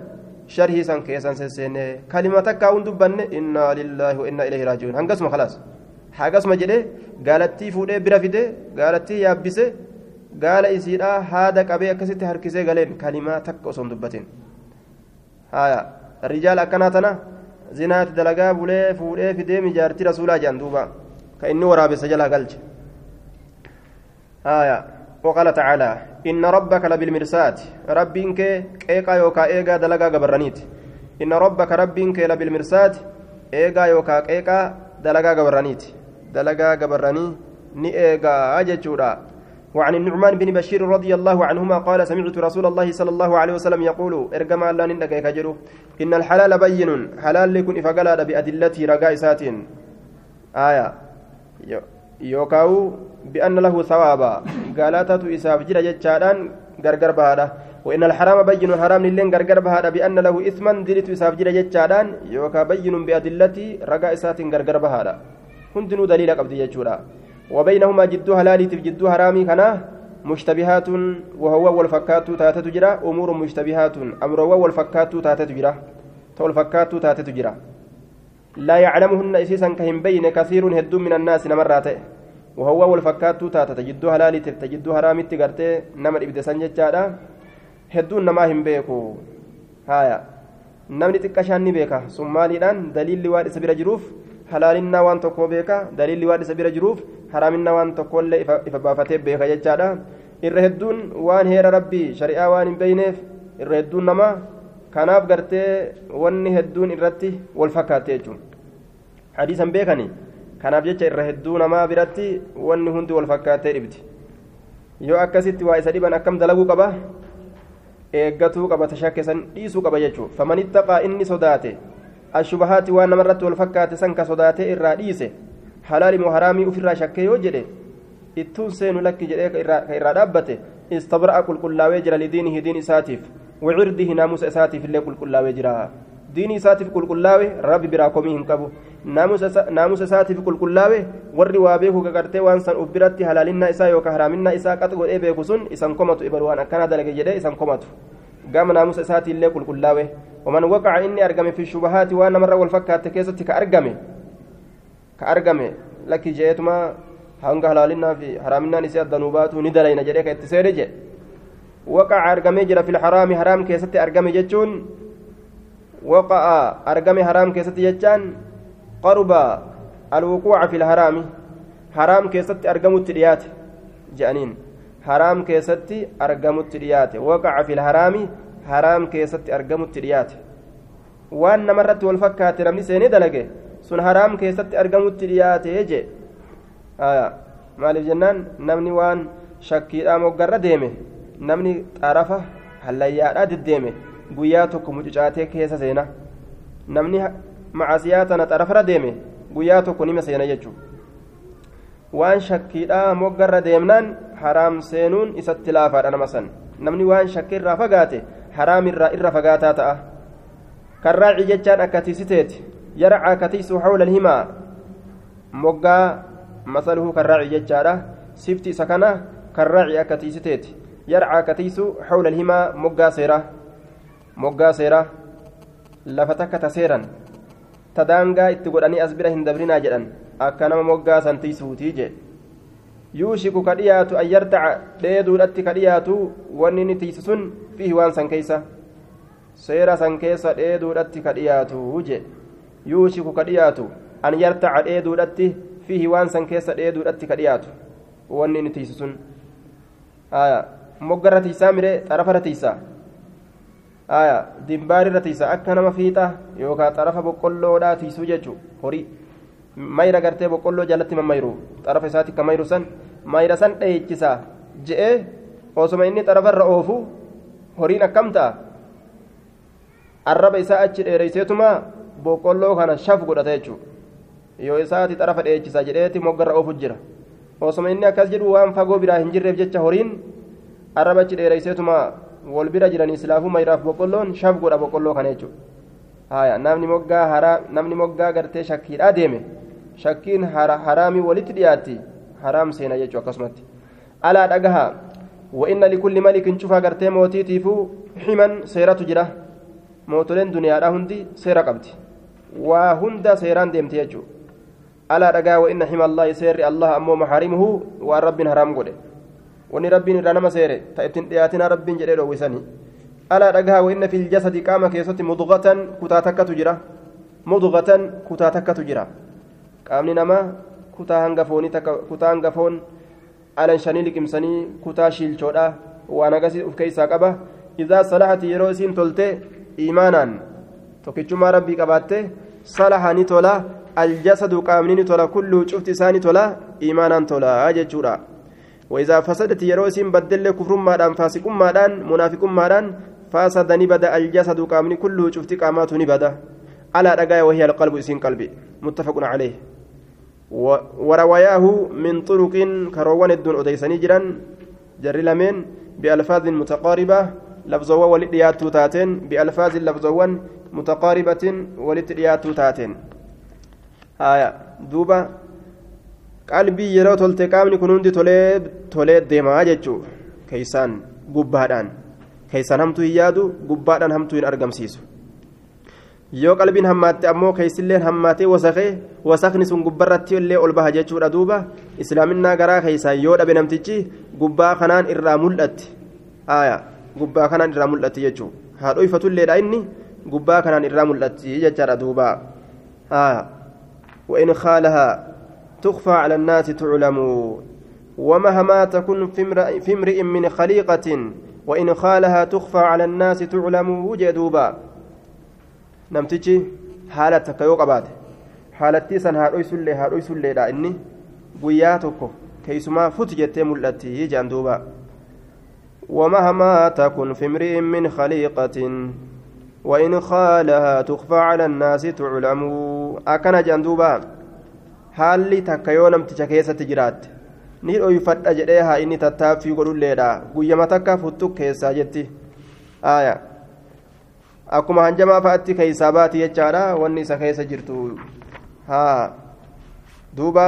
sharhii san keessan sesseene kalima takkaa hun dubbanne innaa lillaahi wa innaa ilayhi raaji'uun hangasuma khalaas hagasuma jedhee gaalattii fuudhee bira fide gaalattii yaabbise gaala isiidha haada qabee akkasitti harkisee galeen kalimaa takka osoo hin dubbatin haya rijaal akkanaa tana zinaati dalagaa bulee fuudhee fidee mijaartii rasuulaa jedhan duuba ka inni waraabessa jalaa galche haya وقال تعالى إن ربك لبالمرسات ربك إيقا يوكا إيقا دلقا قبرانيت إن ربك ربك لبالمرسات إيقا يوكا إيقا دلقا قبرانيت دلقا قبراني ني إيقا أججورا وعن النعمان بن بشير رضي الله عنهما قال سمعت رسول الله صلى الله عليه وسلم يقول ارجم الله نندك كجرو إن الحلال بين حلال لكن إفقلا بأدلته رقائسات آية. يوكاو بأن له ثوابا قالاتة إساف جرى جتشادان غرغر بهذا وإن الحرام بين حرام لين غرغر بهذا بأن له إثما دلت إساف جرى جتشادان يوكا بين بأدلته رقائسات غرغر بهذا هندنو دليل قبضي جتشودا وبينهما جد هلالي جد حرامي كنا مشتبهات وهو والفكات تاتت جرا أمور مشتبهات أمر والفكات تاتت جرا والفكات تاتت جرا لا يعلمهن إسيسا كهم بين كثير هد من الناس نمرات وهو والفكات تاتت جد هلالي تجد حرامي تغرتي نمر إبدسان جتشادا hedduun namaa hin beeku haya namni xiqqashaan ni beeka sun maaliidhaan daliilli waan isa bira jiruuf halaalinaa waan tokkoo beeka daliilli waan isa bira jiruuf haraaminaa waan tokkollee ifa baafatee beeka jechaadha irra hedduun waan heera rabbii shari'aa waan hin beeyneef irra hedduun namaa kanaaf gartee wanni hedduun irratti wal fakkaatte jechuun hadiisan beekani kanaaf jecha irra hedduu namaa biratti wanni hundi wal fakkaattee dhibdi yoo akkasitti waa isa dhiban akkam dalaguu qaba eeggatuu qaba tashakkesan dhiisuu qaba jechuudha faman ittaqaa inni sodaate ashubahaati waan namarratti wal fakkaate san ka sodaatee irraa dhiise halaali moo haraamii ofirraa shakkee yoo jedhe ittuun seenu lakki jedhee ka irraa dhaabbate istabra'a qulqullaawee jira lidiinihi diin isaatiif diini isaatiif qulqullaawe rabbi biraa komii hin qabu naamusa isaatiif qulqullaawe warri waa beeku gagartee waan san uf biratti halaalinaa isaa yookaan haraaminaa isaa qax godhee beeku sun isan komatu ibalu waan akkanaa dalage jedhee isan komatu gama naamusa isaatii illee qulqullaawe waman waqaca inni argame fi shubahaati waan namarra wal fakkaatte keessatti ka argame ka argame lakki jeetuma hanga halaalinaa fi haraaminaan isii addanuu baatu ni dalayna jedhee ka itti seede jedhe waqaca argamee jira fil haraami haraam keessatti argame jechuun waqa'a argame haraam keessatti jechaan qarba alwuquuca fi lharaami haraam keessatti argamutti dhiyaate je'aniin haraam keessatti argamutti dhiyaate waqaca fil haraami haraam keessatti argamutti dhiyaate waan namarratti wal fakkaate namni seenee dalage sun haraam keessatti argamutti dhiyaate je maaliif jennaan namni waan shakkiidhaa moggarra deeme namni xarafa hallayyaadhaa deddeeme guyyaa tokko mucucaatee keessa seena. Namni macasiyaa tana xarafarra deeme guyyaa tokko nima seena jechuudha. Waan shakkiidhaa moggarra deemnaan haraam seenuun isatti laafaadha nama san. Namni waan shakkii irraa fagaate haraam irraa irra fagaataa ta'a. Kan raacii jechaan akka tiisiteeti yarcaa katiisu hawla himaa moggaa masaluhu kan raacii jechaadha. Sifti isa kana kan raacii akka tiisiteeti yarcaa katiisu hawla himaa moggaa seeraa moggaa seeraa lafa takka taseeran tadaangaa itti godhanii as bira hin dabrinaa jedhan akka nama moggaa san tiisuutii jedhe yuushiku ka dhiyaatu an yartaca dheeduudhatti ka dhiyaatu wanni inni tiisu sun fiihi waan san keeysa seera san keessa dheeduudhatti ka dhiyaatu jedhe yuushiku ka dhiyaatu an yartaca dheeduudhatti fiihi waan san keessa dheeduudhatti ka dhiyaatu wanni inni tiisu sun moggarra tiisaa mire xarafarra tiisaa dimbaarirra tiisa akka nama fiixa yookaan xarafa boqqolloodhaa tiisuu jechuun horii mayra gartee boqqolloo jalatti mammayru xarafa isaatti kan mayru san mayra san dheechisa je'ee osoma inni xarafarra oofu horiin akkam ta'a arraba isaa achi dheereyseetuma boqqolloo kana shaf godhata jechuudha yoo isaati xarafa dheechisa jedheeti moggarra oofu jira osoma inni akkas jedhu waan fagoo biraa hin jirreef jecha horiin arraba achi dheereyseetuma wal bira jiranii silaafuu mayraaf boqqolloon shaf godha boqqolloo kana jechuudha haya namni moggaa haraa namni moggaa gartee shakkiidhaa deeme shakkiin haraamii walitti dhiyaatti haraam seena jechuu akkasumatti alaa dhagaha wa'inna likulli malikin cufaa gartee mootiitiifuu himan seeratu jira mootoleen duniyaadhaa hundi seera qabdi waa hunda seeraan deemti jechuu alaa dhagaha wa'inna hima allaahi seerri allah ammoo maxaarimuhu waan rabbiin haraam godhe rabbiin jedhee dhoowwisanii alaa dhagaha wa'inna fil jasadi qaama keessatti mudugatan kutaa takkatu jira mudugatan kutaa takkatu jira qaamni namaa kutaa hanga foonii takka kutaa hanga foon alan shanii liqimsanii kutaa shiilchoodha waan agasii uf keessaa qaba idaa salahati yeroo isiin tolte iimaanaan tokkichummaa rabbii qabaatte salaha ni tola aljasadu qaamni ni tola kulluu cufti isaa ni tola iimaanaan tola jechuudha وإذا فسدت يروسين بدل كفر مادان فاسق مادان منافق مادان فسد نبدأ الجسد قامني كله شفت قامات نبدأ. على رجاء وهي القلب إسين قلبي. متفق عليه. ورواياه من طرق كروان الدون أديسني جران جري لمن بألفاظ متقاربة. لفظوا ولديات تاتين بألفاظ لفظوا متقاربة ولديات تاتين آية. دوبا qalbii yeroo tolte qaamni kun hundi tolee deemaa jechuudha keeysaan gubbaadhaan keeysaan hamtuu hin yaadu gubbaadhaan hamtuu hin argamsiisu. Yoo qalbiin hammaatte ammoo keeysilleen hammaatee wasaqee wasaqni sun gubbarratti illee ol baha jechuudha duuba. Islaaminaa garaa keeysaan yoo dhabe namtichi gubbaa kanaan irraa mul'atti. Aaya gubbaa kanaan irraa mul'atti jechuudha haa dhoyfatulleedha inni? Gubbaa kanaan irraa mul'atti jechaadha duuba. Aaya wa'in khaalahaa تخفى على الناس تعلم. ومهما تكن في امرئ من خليقة وإن خالها تخفى على الناس تعلم وجدوبا نمتجي حالة كيو قبات حالتي سن هاروي سلي هاروي إني بياتك كيسما فتجت ملتي جندوبا ومهما تكن في امرئ من خليقة وإن خالها تخفى على الناس تعلم. أكن جندوبا haalli takka yoo namticha keessatti jiraatte ni dhoyfadha jedhee haa inni tattaaffii godhulleedha guyyama takka futtu keessaa jetti aya akkuma hanjamaa fa'atti keeysaa baati jechaadha wanni isa keessa jirtu haa duuba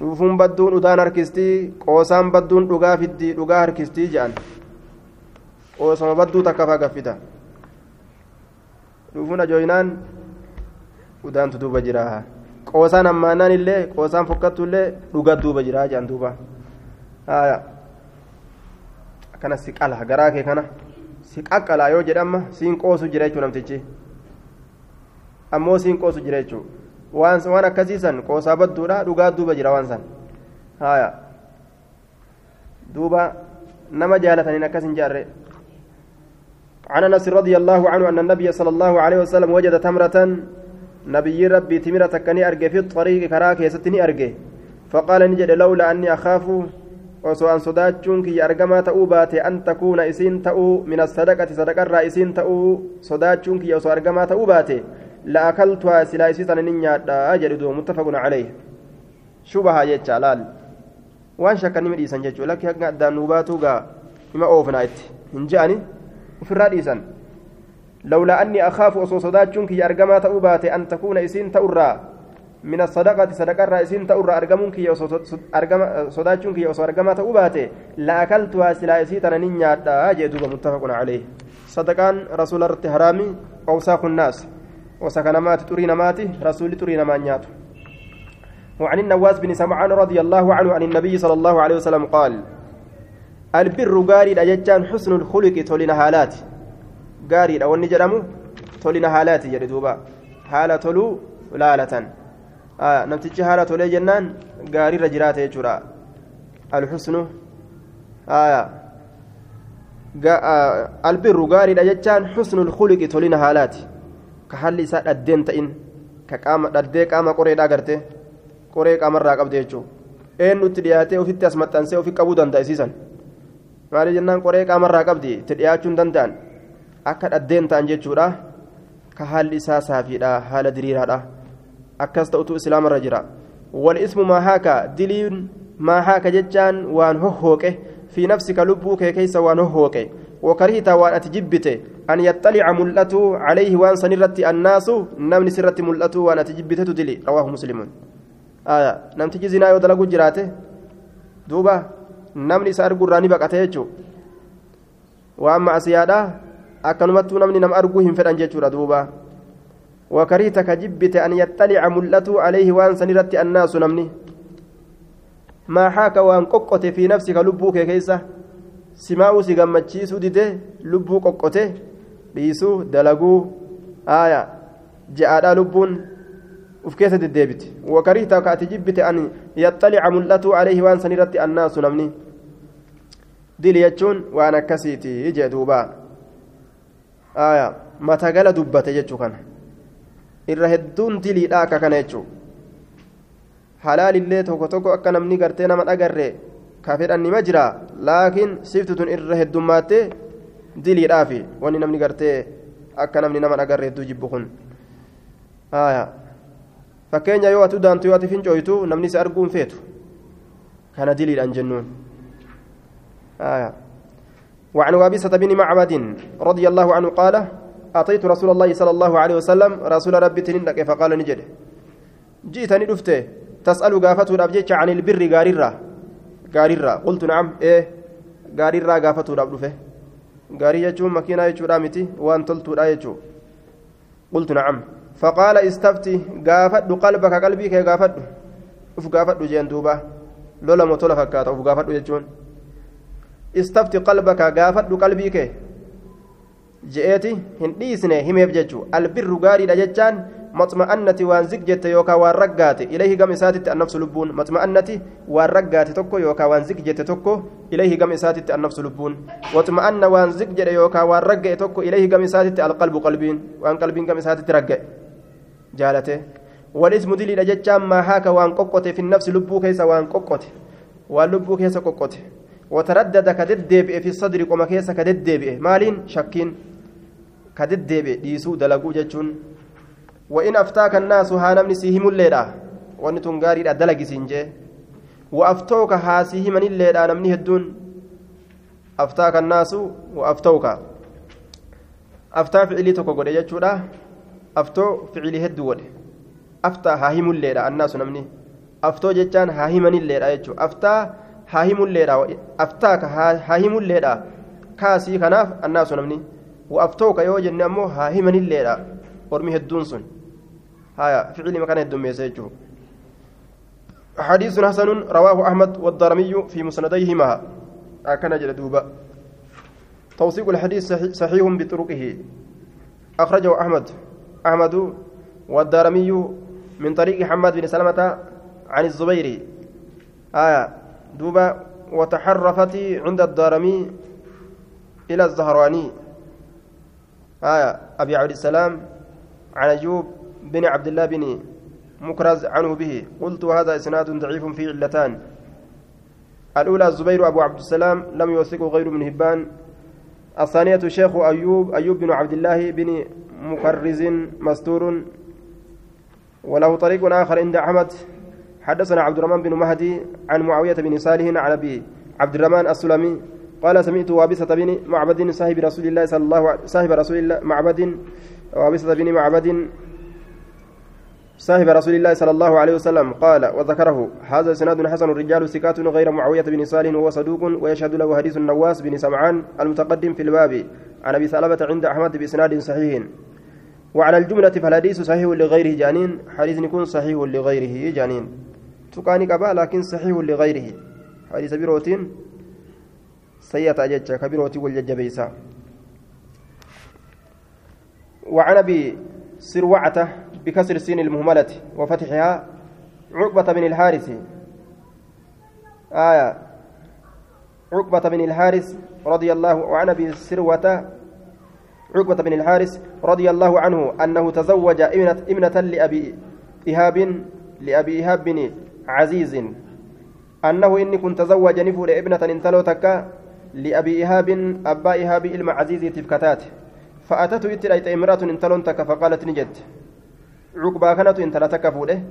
dhuufuun badduun udaan harkistii qoosaan badduun dhugaa fiddii dhugaa harkistii jedhan qoosama badduu takka faa gaffita dhuufuun ajooyinaan udaantu duuba jiraa qoosaan hammaanaan illee qoosaan fokkattu illee dhuga duuba jiraa jedhan duuba akkana si qala garaa kee kana si qaqqalaa yoo jedhama siin qoosu jira jechuun namtichi ammoo siin qoosu jira jechuun waan waan akkasiisan qoosaa badduudha dhugaa duuba jira waan san haaya دوبا نما جالة نكس جارة عن انس رضي الله عنه ان النبي صلى الله عليه وسلم وجد نبي ربي تمرة كني ارجي في الطريق كراك يستني ارجي فقال نجد لولا اني اخاف osoo an sodaachuun kiyya argamaa ta'uu baate an takuuna isiin ta'uu min asadaqati sadaqarraa isiin ta'uu sodaachuun kiyya osoo argamaa ta'uu baate la'akaltuhaa silaa isii sana nin nyaadhaa jedhu duuba muttafaqun calayh shubahaa jecha laal waan shakka nima dhiisan jechuu lakki hanga addaan nuu baatuu gaa hima oofnaa itti hin je'ani ofirraa dhiisan akaafu osoo sodaachuun kiyya argamaa ta'uu baate an takuuna isiin ta'urraa من الصدقة صدقة رئيسين أرجم صداچون كي أصو أرجما تأوباته لأكلتها سلايسي تنانين يادا جدوب متفق عليه. صدقان رسول الله حرامي أوساخ الناس. وسكنمات ترين ماتي رسول ترين مانيات وعن النواس بن سمعان رضي الله عنه عن النبي صلى الله عليه وسلم قال البر غاري الأججان حسن الخلق تولين هالات غاري أو النجرم تولين هالات جدوبا حالة تلو لالة namtichi haala tolee jennaan gaariirra jiraata jechuudha alxusnu albirru gaariidha jechaan xusnu lkuliqi tolina haalaati ka haalli isaa dhaddeen ta'in ka qaama dhaddee qaama qoreedhaa garte qoree qaamarraa qabde jechuu eenyutti dhiyaatee ofitti as maxxansee ofi qabuu danda'a isiisan maali jennaan qoree qaamarraa qabdi itti dhiyaachuu hin danda'an akka dhaddeen ta'an jechuudha. Ka haalli isaa saafiidha haala diriiraadha. Akkas ta'utu islaamarra jira. والاسم ما هاكا دليل ما هاكا ججان وان هوهوكه في نفسك لبوك كيس وان هوهوكه وكرهت وان أتجبت أن يطلع ملته عليه وان سنرت الناس نمن سرت ملته وان أتجبت تدلي رواه مسلم آية نم تجي زنا يودلقوا جراته دوبا نمن سأرقوا راني بقته يجو وأما أسيادا أكنمتو نمن نم أرقوهم فدان جيتشورا دوبا وكرهت كجبت أن يطلع ملته عليه وأن سنرت الناس نمني ما حاك وأن ققت في نفسك لبوك كيسة سماو سيغمتشيسو ديده لبو ققته dhiisuu dalaguu aya je'aadhaa lubbuun uf keessa deddeebiti wakariita ka ati jibbite an yaxxalica mul'atuu alayhi waan san irratti annaasu namni dili jechuun waan akkasiiti jee duuba aya matagala dubbate jechuu kana. Irra hedduun diliidha akka kana jechuun halaalillee tokko tokko akka namni gartee nama dhagarre ka fedhan nima jira. Laakiin siftutun irra heddummaattee diliidhaafi wanni namni gartee akka namni nama dhagarre hedduu jibbu kun. Fakkeenya yoo ati daantu yoo ati fincooytu namni si arguun feetu. Kana diliidhaan jennuun وعن وابسة بن معبد رضي الله عنه قال أتيت رسول الله صلى الله عليه وسلم رسول ربي تنين فقال نجد. جئتني دفته تسأل قافته الأبجيش عن البر قاريرا قاريرا قلت نعم إيه؟ قاريرا قافته الأبدفه قاري يجوم مكينة يجوم رامتي وأن تلت يجوم قلت نعم. فقال استفتي قافت قلبك قلبي كي قافت أف قافت جين دوبا لولا مطولة فكاتا. أف قافت استفتي قلبك قافت قلبي كي je'eeti hin dhiisne himeef jechuu albirru gaariidha jechaan maxma'annati waan zig jette yookaan waan raggaate ilayhi gam isaatitti annafsu lubbuun maxma'annati waan raggaate tokko yookaan waan zig jette tokko ilayhi gam isaatitti annafsu lubbuun waxma'anna waan zig jedhe yookaan waan ragga'e tokko ilayhi gam isaatitti alqalbu qalbiin waan qalbiin gam isaatitti ragga'e jaalate والاسم دليل جتشام ما هاك وان ققته في النفس لبو كيس وان ققته وان لبو كيس ققته وتردد كددب في الصدر وما كيس كددب مالين شكين deddeebi'e dhiisuu dalaguu jechuun وإن أفتاك الناس ها نمني سيهم الليلة. ونتون غاري دلق سنجي. وأفتوك ها سيهم الليلة نمني هدون. أفتاك الناس وأفتوك. أفتا فعلي توكو قد يجودا أفتو فعلي هدو ود أفتا هاهم الليلة الناس نمني. أفتو جتان هاهم الليلة يجو الليلة أفتاك هاهم الليلة كاسي كناف الناس نمني وأفتوك يو جن أمو ها همن الليلة ورمي هدون سن هايا فعلي مكان هدون ميسيجو حديث حسن رواه أحمد والضرمي في مسنديهما أكن جلدوبا توثيق الحديث صحيح بطرقه أخرجه أحمد أحمد والدارمي من طريق حماد بن سلمة عن الزبير آية دوبا وتحرفت عند الدارمي إلى الزهراني. آية أبي عبد السلام عن أيوب بن عبد الله بن مكرز عنه به. قلت هذا إسناد ضعيف فيه علتان. الأولى الزبير أبو عبد السلام لم يوثقه غير من هبان. الثانية شيخ أيوب أيوب بن عبد الله بن مكرز مستور. وله طريق آخر عند أحمد. حدثنا عبد الرحمن بن مهدي عن معاوية بن صالح عن أبي عبد الرحمن السلمي قال سمعت وابسة بن معبد صاحب رسول الله صلى الله عليه صاحب رسول الله معبد وابسة بن معبد صاحب رسول الله صلى الله عليه وسلم قال وذكره هذا سناد حسن الرجال سكات غير معاوية بن صالح وهو صدوق ويشهد له حديث النواس بن سمعان المتقدم في الباب عن أبي ثعلبة عند أحمد بإسناد صحيح. وعلى الجملة فالحديث صحيح لغيره جانين حديث يكون صحيح لغيره جانين. تقاني كبا لكن صحيح لغيره. حديث بروتين سيئة أججة كبيروتي والججبيسا وعن أبي سروعته بكسر السين المهملة وفتحها عقبة بن الحارث. آية. عقبة بن الحارث رضي الله عن أبي سروة عقبة بن الحارث رضي الله عنه أنه تزوج ابنة, ابنة لأبي إيهاب لأبي إيهاب بن عزيز. أنه إني كنت تزوج نفور ابنة انتلو تكا لأبي إيهاب أبا إيهاب إلما عزيز تفكتات فأتته إتلأت امرأة انتلون تكا فقالت نجد. kanatu intala takka fuudhe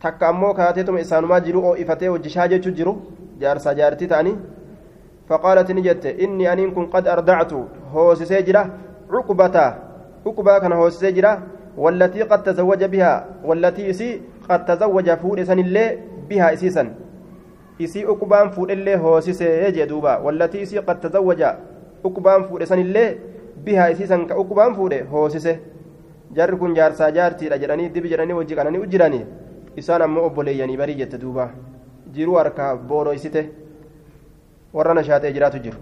takka ammoo kaateetuma isaanumaa jiru oo ifatee hojjishaa jechuu jiru jaarsaa jaartii ta'anii فقالت نجت إني أنين كن قد أردعت. هو سيجرة. عقبة عقبة كان هو سيجرة. والتي قد تزوج بها. والتي إسي قد تزوج فود سن الله بها إسيسا إسي عقبان فود الله هو سيجدوبا والتي إسي قد تزوج عقبان فود سن الله بها إسيسا كعقبان فود هو jarri kun jaarsaa jaartiidha jedhanii dibi jedhanii hojii kananii ujjiranii isaan ammoo obboleeyyanii barii jette duuba jiruu harkaa booroysite warra nashaatee jiraatu jiru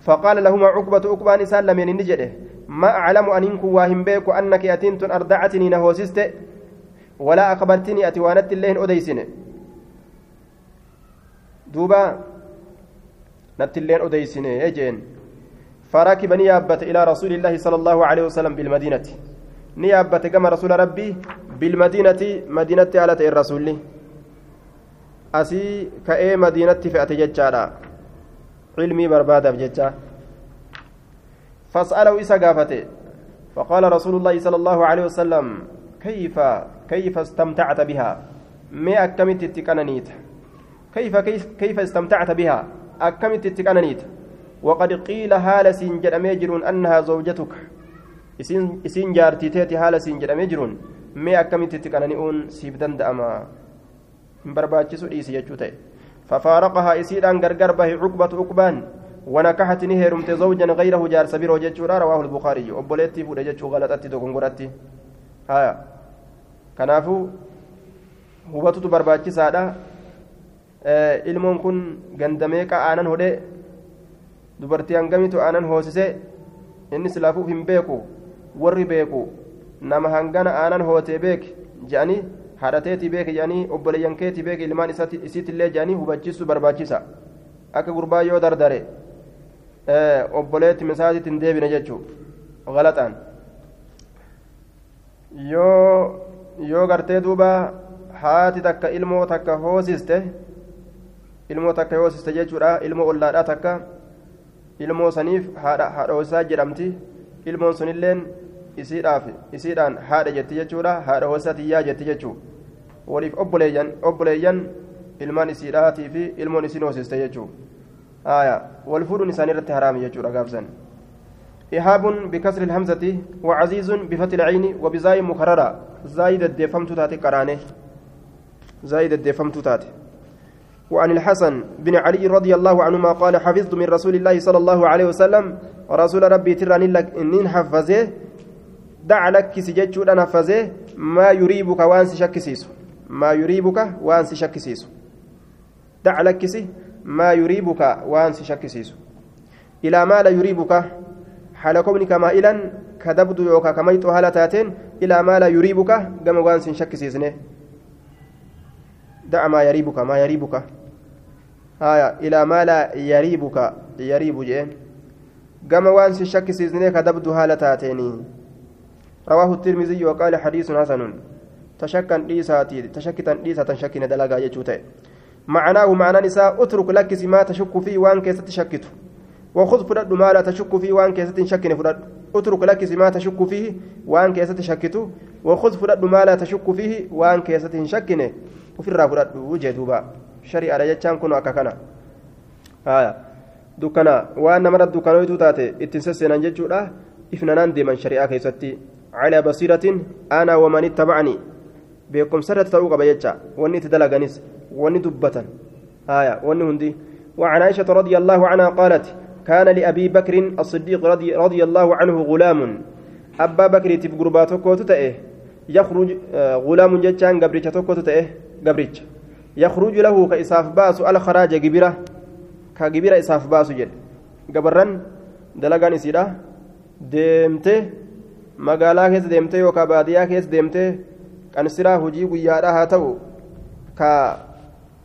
فقال لهما عقبة عقبان إسان لمن نجده ما أعلم أن إنكم واهم بيك أنك أتنت أردعتني ولا أخبرتني أتوانت اللين أديسن. دوبا نت اللين أديسن. يجين فركبني يابت إلى رسول الله صلى الله عليه وسلم بالمدينة. gama rasuula rabbii bilmadiinati madiinatti haala ta'e rasuulli asii ka'ee madiinatti fe'ate jechaadha cilmii barbaadaaf jecha فاسأله إسا قافته. فقال رسول الله صلى الله عليه وسلم كيف كيف استمتعت بها؟ ما أكملت التكنانيت كيف كيف كيف استمتعت بها؟ أكملت التكنانيت وقد قيل هالس جد أميجر أنها زوجتك. siin jedhamee jiruun mee akkamitti itti qanani'uun siif danda'ama hin barbaachisu dhiisi jechuu ta'e fafaaraqahaa isiidhaan gargar bahe cuqbatu cuqbaan ونكحت نهرمت زوجا غيره جار سبيرو جتشورا رواه البخاري. وبوليتي فود جتشو غلطتي دوغنغرتي هايا كنافو hubatutu barbaachisaadha ilmoon kun gandameeqa aanan hodhe dubartii hangamitu aanan hoosise inni silaafuuf hin beeku warri beeku nama hangana aanan hootee beek jedhanii haadhateetii beek jedhanii obboleeyyan keetii beek ilmaan isiitillee jedhanii hubachiisuu barbaachisa akka gurbaa yoo dardare obboleetti misaatitti hin deebine jechuu galaxaan yoo yoo gartee duuba haati takka ilmoo takka hoosiste ilmoo takka hoosiste jechuudha ilmoo ollaadhaa takka ilmoo saniif haadha hoosisaa jedhamti ilmoon sunilleen isiidhaaf isiidhaan haadha jetti jechuudha haadha hoosatiyyaa jetti jechuu waliif obboleeyyan obboleeyyan ilmaan isiidhaatii fi ilmoon isin hoosiste jechuu wal fuudhuun isaanii irratti haraami jechuudha gaafsan إيهاب بكسر الهمزة وعزيز بفتح العين وبزاي مكررة. زايد الدفمت تاتي قرانه. زايد الدفمت تاتي. وعن الحسن بن علي رضي الله عنهما قال حفظت من رسول الله صلى الله عليه وسلم ورسول ربي تراني لك إنين حفظه. دع لك سجدت أنا حفظه. ما يريبك وانس شكسيس ما يريبك وانس شكسيس دع لك ما يريبك وانس شكسيس إلى ما لا يريبك؟ حال كونك مائلا كدبد يوكا كميت هالتاتين إلى ما لا يريبك كما وانس شكسيسنه دع ما يريبك ما يريبك. ilaa maa laa yariibuka yariibu jeen gama waan si shakkisiisnee kadabdu haala taateenii رواه الترمذي وقال حديث حسن. تشكا ديساتي تشكتا ديسة شكنا دلقا يجوتي معناه معنى نساء اترك لك ما تشك فيه وان كيست تشكته. وخذ فرد ما لا تشك فيه وان كيست شكن فرد اترك لك ما تشك فيه وان كيست شكته وخذ فرد ما لا تشك فيه وان كيست شكن وفي الرافرد وجدوبا شريعة رجتان كنوا أكاكنا آية. دكنا. وأن مرد دكانوي تاتي. اتنسسنا جتشورا إفنانان ديما شريعة كيستي. على بصيرة أنا ومن اتبعني. بكم سرت تأوق بيجا. واني تدلغنس واني دبة آية. واني هندي. وعن عائشة رضي الله عنها قالت كان لأبي بكر الصديق رضي, رضي الله عنه غلام. أبا بكر تبقرباتو كوتو تأيه يخرج آه غلام جتان قبريتش توكوتو تأيه قبريتش يخرج له كإساف باس الخراج جبرة كجبرة إساف باس جد. قبرن دلغان إسيرا. deemte magaalaa keessa deemte yookaan baadiyyaa keessa deemte qansiraa hojii guyyaadhaa haa ta'u ka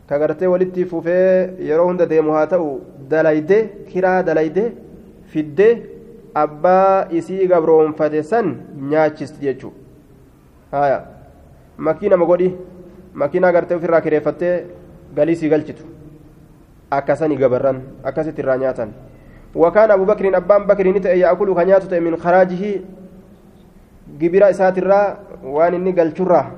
ka gartee walitti fufee yeroo hunda deemu haa ta'u dalayde kiraa dalayde fidde abbaa isii gabroonfate san nyaachisti jechuudha haya makii nama godhi makiinaa gartee ofirraa kireeffattee galii sii galchitu akkasanii gabarran akkasitti irraa nyaatan. وكان أبو بكر أبان بكر نتأ يأكل كنيات من خراجه جبرا إسات الرا وان إني قال شرا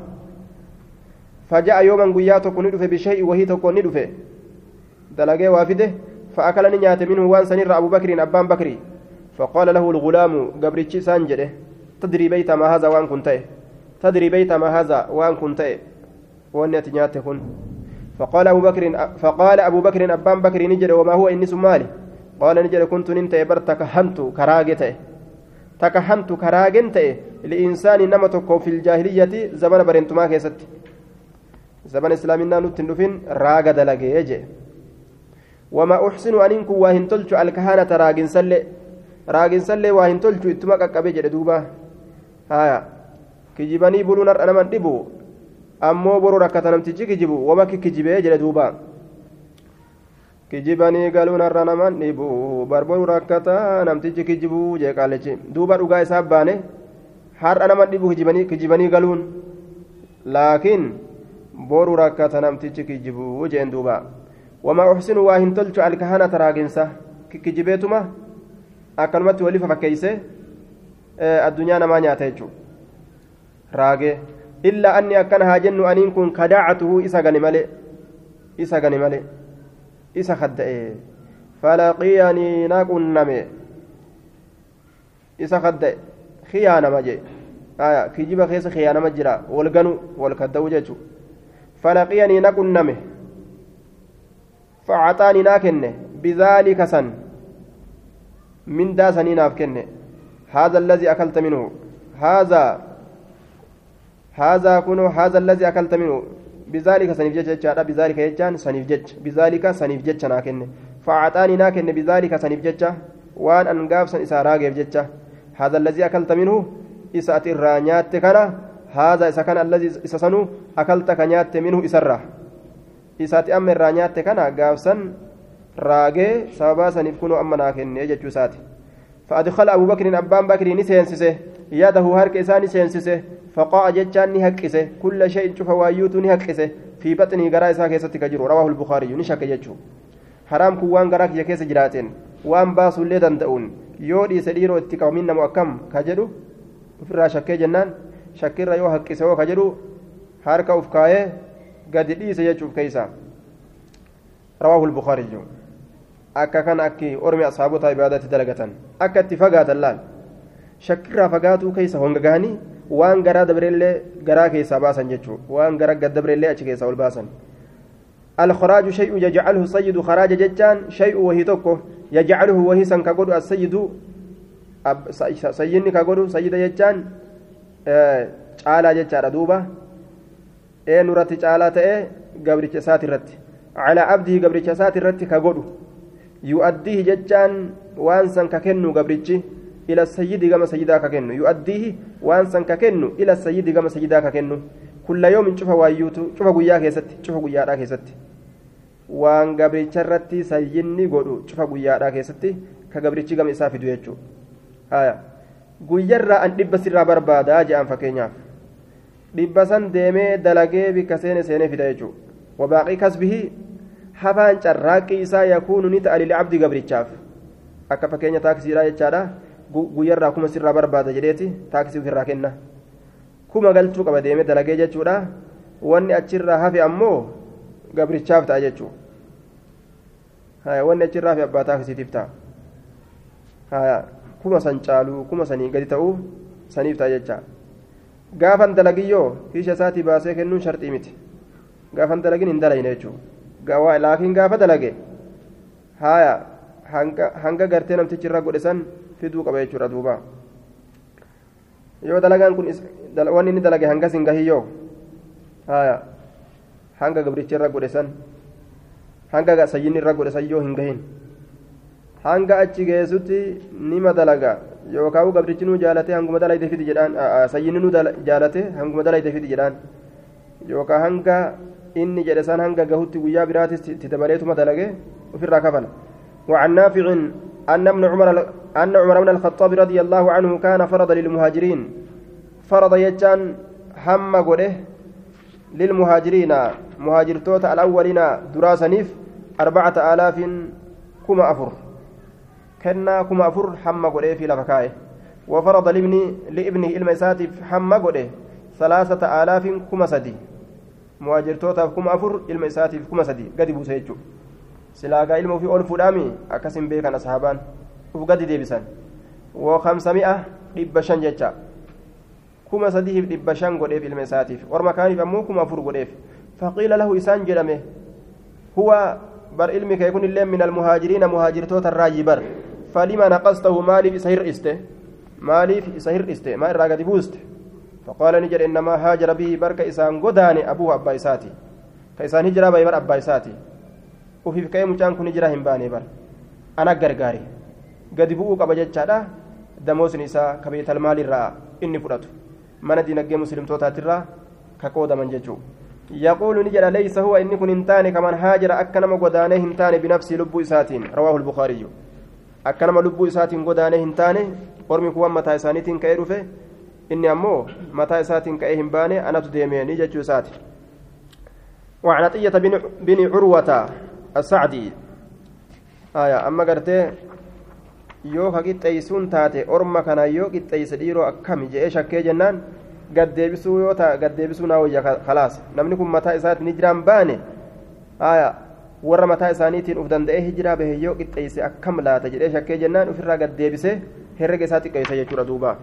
فجاء يوما قيات كن ندفه بشيء وهي تكون ندفه دلقي وافده فأكل نيات منه وان سنر أبو بكر أبان بكر. فقال له الغلام قبرتش سانجده تدري بيت ما هذا وان كنت؟ تدري بيت ما هذا وان كنت؟ وان يتنيات كن فقال أبو بكر فقال أبو بكر أبان بكر نجد وما هو إني سمالي. قال نجد كنت ننت بر تكهنت كراجته تكهنت كراجنت لإنسان نمتك في الجاهلية زمن برنتما كيست. زمن إسلامنا نتندفين راج دلجيجه وما أحسن أن إنكو واهن تلش الكهانة راجن سلة. راجن سلة واهن تلش اتمك أكبيج دوبا. هايا. كجبني بلون أنا من دبو أمو برو ركعة نمتجي كجبو وما كجبه جل دوبا. kijibanii galuun har'a naman dhibu barboru rakkataa namtichi kijibuu jee duuba dhugaa isaa baane har'a naman dhibu kijibanii galuun laakiin boru rakkata namtichi kijibuu jeen duuba wamaa uxsinu waa hin tolchu alkahana taraaginsa kijibeetuma akkanumatti waliif fakkeeyse addunyaa namaa nyaata jechuu raage illaa anni akkana haa jennu aniin kun kadaacatuhu isa gani male isa gani male isa kadda'e falaqiyanii na qunname isa kadda'e khiyaanama jee kijiba keessa khiyaanama jira wal ganu wal kadda'u jechu qunname facaxaanii naa kenne bidaalika san mindaa sanii naaf kenne هذا الذي أكلت منه هذا هذا كنو هذا الذي أكلت منه. بذلك سنيف جج بذلك يجان سنيف جج بذلك سنيف جج فأعطاني ناكن بذلك سنيف وأن أنقاف سن إساراغ جج. هذا الذي أكلت منه إسات الرانيات كان هذا إسا كان الذي إسسنو أكلت كنيات منه إسرة. إسات أم الرانيات كان قاف سن راغي سببا سنيف كنو أما ناكن يجج ساتي فأدخل أبو بكر أبان بكر نسينسسه يده هرك إساني سينسسه فقاع جتان نهكسه. كل شيء شوف وايوت نهكسه. في بطنه غرا إسا كيسة كجرو. رواه البخاري. نشك جتشو حرام كوان غراك يكيس جراتين. وان باسو اللي دندؤون يودي سديرو اتقامين نمو أكم كجرو shakkee jennaan shakkirra yoo haqqise ka jedhu harka uf kaayee gadi dhiise jechuuf keeysa rawaahu lbukaariyyu akka kan akki ormi ashaabota ibaadatti dalagatan akka itti fagaatan laal shakkirraa fagaatuu keeysa honga gahanii waan garaa dabreellee garaa keessaa baasan jechuu waan gara gad dabreellee achi keessaa ol baasan الخراج شيء يجعله السيد خراج ججان شيء وهي توكو يجعله وهي سن كغدو السيد ka godhu sayyida jechaan caalaa jechaadha. Duuba een irratti caalaa ta'e gabricha isaati irratti. Calaa abdihi gabricha isaati irratti ka godhu. Yu'addihi jechaan waan san ka kennu gabrichi ila sayyidi gama sayyidaa ka kennu. Yu'addihi waan san ka kennu ila sayyidi gama sayyidaa ka kennu. Kulla yoomin cufa waayyuutu cufa guyyaa keessatti cufa guyyaadhaa keessatti. Waan gabricha irratti sayyinni godhu cufa guyyaadhaa keessatti ka gabrichi gama isaa fidu jechuudha guyyarraa an dhibba sirraa barbaadaa jedhan fakkeenyaaf dhibba san deemee dalagee bikka seene seenee fida jechuudha wabaaqii kasbihii hafaan carraaqqii isaa yakuunu ni ta'a lilcabdi gabrichaaf akka fakkeenya taaksiidhaa jechaadha guyyarraa kuma sirraa barbaada jedheeti taaksii ofirraa kenna kuma galchuu qaba deemee dalagee jechuudha wanni achirraa hafe ammoo gabrichaaf ta'a jechuudha wanni achirraa hafe abbaa taaksiitiif ta'a kuma san caaluu kuma sanii gadi ta'uu saniif ta'a jecha gaafan dalagiyyoo hiisha isaatii baasee kennuun sharxii miti gaafan dalagin hin dalayne jechuudha laakiin gaafa dalage haaya hanga gartee namtichi irra godhe san fiduu qaba jechuudha duuba yoo dalagaan kun wanni inni dalage hangas hin gahiyyoo haaya hanga gabrichi irra godhe san hanga sayyinni irra godhe san yoo hin gahin hanga achi geessutti nima dalaga yookaan gabrichi nu jaalate hanguma dalayte fidi jedhaan sayyinni nu jaalate hanguma dalayte fidi jedhaan yookaan hanga inni jedhe san hanga gahutti guyyaa biraatis dabaleetuma dalage ofirraa kafala وعن نافع أن ابن عمر أن عمر بن الخطاب رضي الله عنه كان فرض للمهاجرين فرض يجان هم قده للمهاجرين مهاجرتوت الأولين أفر كنا كما أفر هم قده في لفكايه وفرض لابن لابنه المساتف هم قده ثلاثة آلاف كما سدي مهاجرتوت كما أفر المساتف كما سدي قد ilma ofii ol fuudhaami akkasin beekan ashaabaan uf gadi deebisan wakamsami'a dhibba shan jecha kuma sadiif dhibba shan godheef ilma isaatiif orma kaaniif ammoo kuma afur godheef faqiila lahu isaan jedhame huwa bar ilmi kee kun illee min almuhaajiriina muhaajirtoota irraayi bar falima naqastahu maaliif isa hir'iste maaliif isa hir'iste maa irraa gadi buuste فقال نجر إنما هاجر به برك إسان قداني أبوه أبا إساتي كإسان هجرة بيبر أبا إساتي ufiif ka'ee mucaan kun jira hin baane bar ana gargaare gadi bu'uu qaba jechaadha damoosni isaa kabeetal maalirraa inni fudhatu mana dinagdee muslimtootaatirraa ka qoodaman jechuu yaquulu ni jedha leysa huwa inni kun hin taane kaman haajara akka nama godaanee hin taane binafsii lubbuu isaatiin rawaahu lbukaariyyu akka nama lubbuu isaatiin godaanee hin taane ormi kuwan mataa isaaniitiin ka'ee dhufe inni ammoo mataa isaatiin ka'ee hin baane anatu deemee jechuu isaati وعن عطية بن عروة السعدي آية أما قرتي yoo ka qixxeeysuun taate orma kana yoo qixxeeyse dhiiroo akkami je'ee shakkee jennaan gaddeebisuu yoo ta'a gaddeebisuu naa wayya khalaas namni kun mataa isaati ni jiraan baane warra mataa isaaniitiin uf danda'ee hijiraa bahe yoo qixxeeyse akkam laata jedhee shakkee jennaan ofirraa gaddeebise herrega isaa xiqqeeyse jechuudha duuba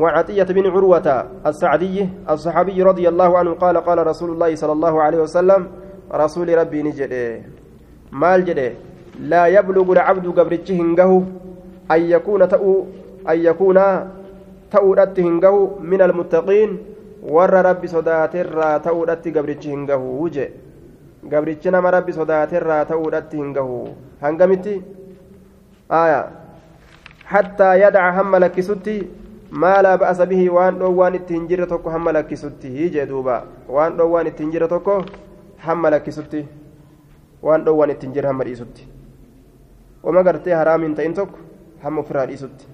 وعن عطية بن عروة السعدي الصحابي رضي الله عنه قال قال رسول الله صلى الله عليه وسلم رسول ربي نجد maal jedhe laa yablugu lcabdu gabrichi hin gahu an yakuuna ta'uu an yakuuna ta'uudhatti hin gahu min almuttaqiin warra rabbi sodaaterraa ta'uudhatti gabrichi hin gahu je gabrichi nama rabbi sodaaterraa ta'uudhatti hin gahu hangamitti aya hattaa yadaca hamma lakkisutti maa laa ba'asa bihi waan dhoowwaan itti hin jirre tokko hamma lakkisutti jee duuba waan dhoowwaan itti hin jirre tokko hamma lakkisutti waan dhoowwan ittiin jira hamma dhiisutti wama gartee haraamiin ta'in tokko hamma ofirraa dhiisutti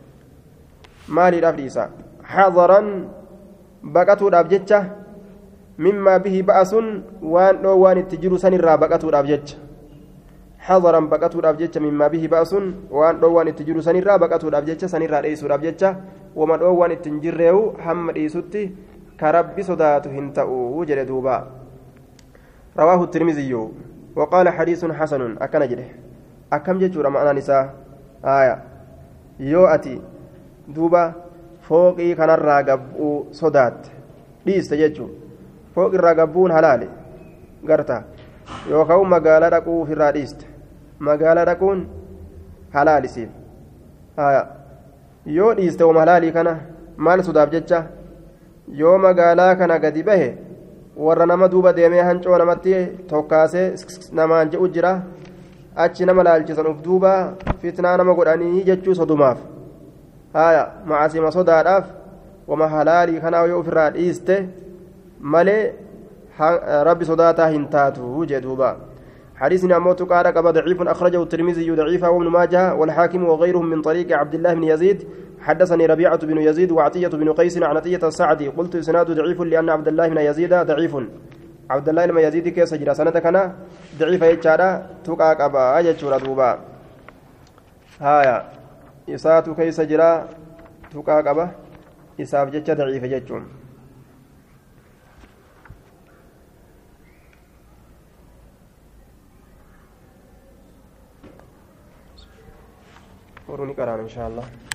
maaliidhaaf dhiisa hadaran baqatuudhaaf jecha jiru sanirraa baqatuudhaaf jecha hadaran baqatuudhaaf jecha mimmaa bihi ba'asun waan dhoowwaan itti jiru sanirraa baqatuudhaaf jecha sanirraa dheeysuudhaaf jecha wama dhoowwaan ittiin jirreewu hamma dhiisutti ka rabbi sodaatu hin ta'u jedhe duuba rawaahu tirmiziyyuu وقال حديث حسن أكن جده أكم جتشور معنى نساء آية يو أتي دوبا فوقي كان الراقب صدات ليس جتشو hooq irraa gabbuun halaale garta. Yookaan magaalaa dhaquu ofirraa dhiiste. Magaalaa dhaquun halaalisiif yoo dhiiste wama halaalii kana maal sodaaf jecha? Yoo magaalaa kana gadi bahe warra nama duuba deemee hancoo namatti tokkaasee namaan je'u jira achi nama laalchisan uf duuba fitnaa nama godhanii jechuu sodumaaf. Haya macasima sodaadhaaf wama halaalii kanaa yoo ofirraa dhiiste. Malee rabbi sodaataa hin taatu jee duuba. حديثنا موت قال قبل ضعيف أخرجه الترمذي ضعيفا وابن ماجه والحاكم وغيرهم من طريق عبد الله بن يزيد حدثني ربيعة بن يزيد وعطية بن قيس عن عطية السعدي قلت إسناد ضعيف لأن عبد الله بن يزيد ضعيف عبد الله بن يزيد كيس جرى سنة كان ضعيف يجارة تقع قبا أجتشورا دوبا هايا إسات كيس جرى تقع قبا إساف جتش ضعيف جتشون وروني كرام إن شاء الله.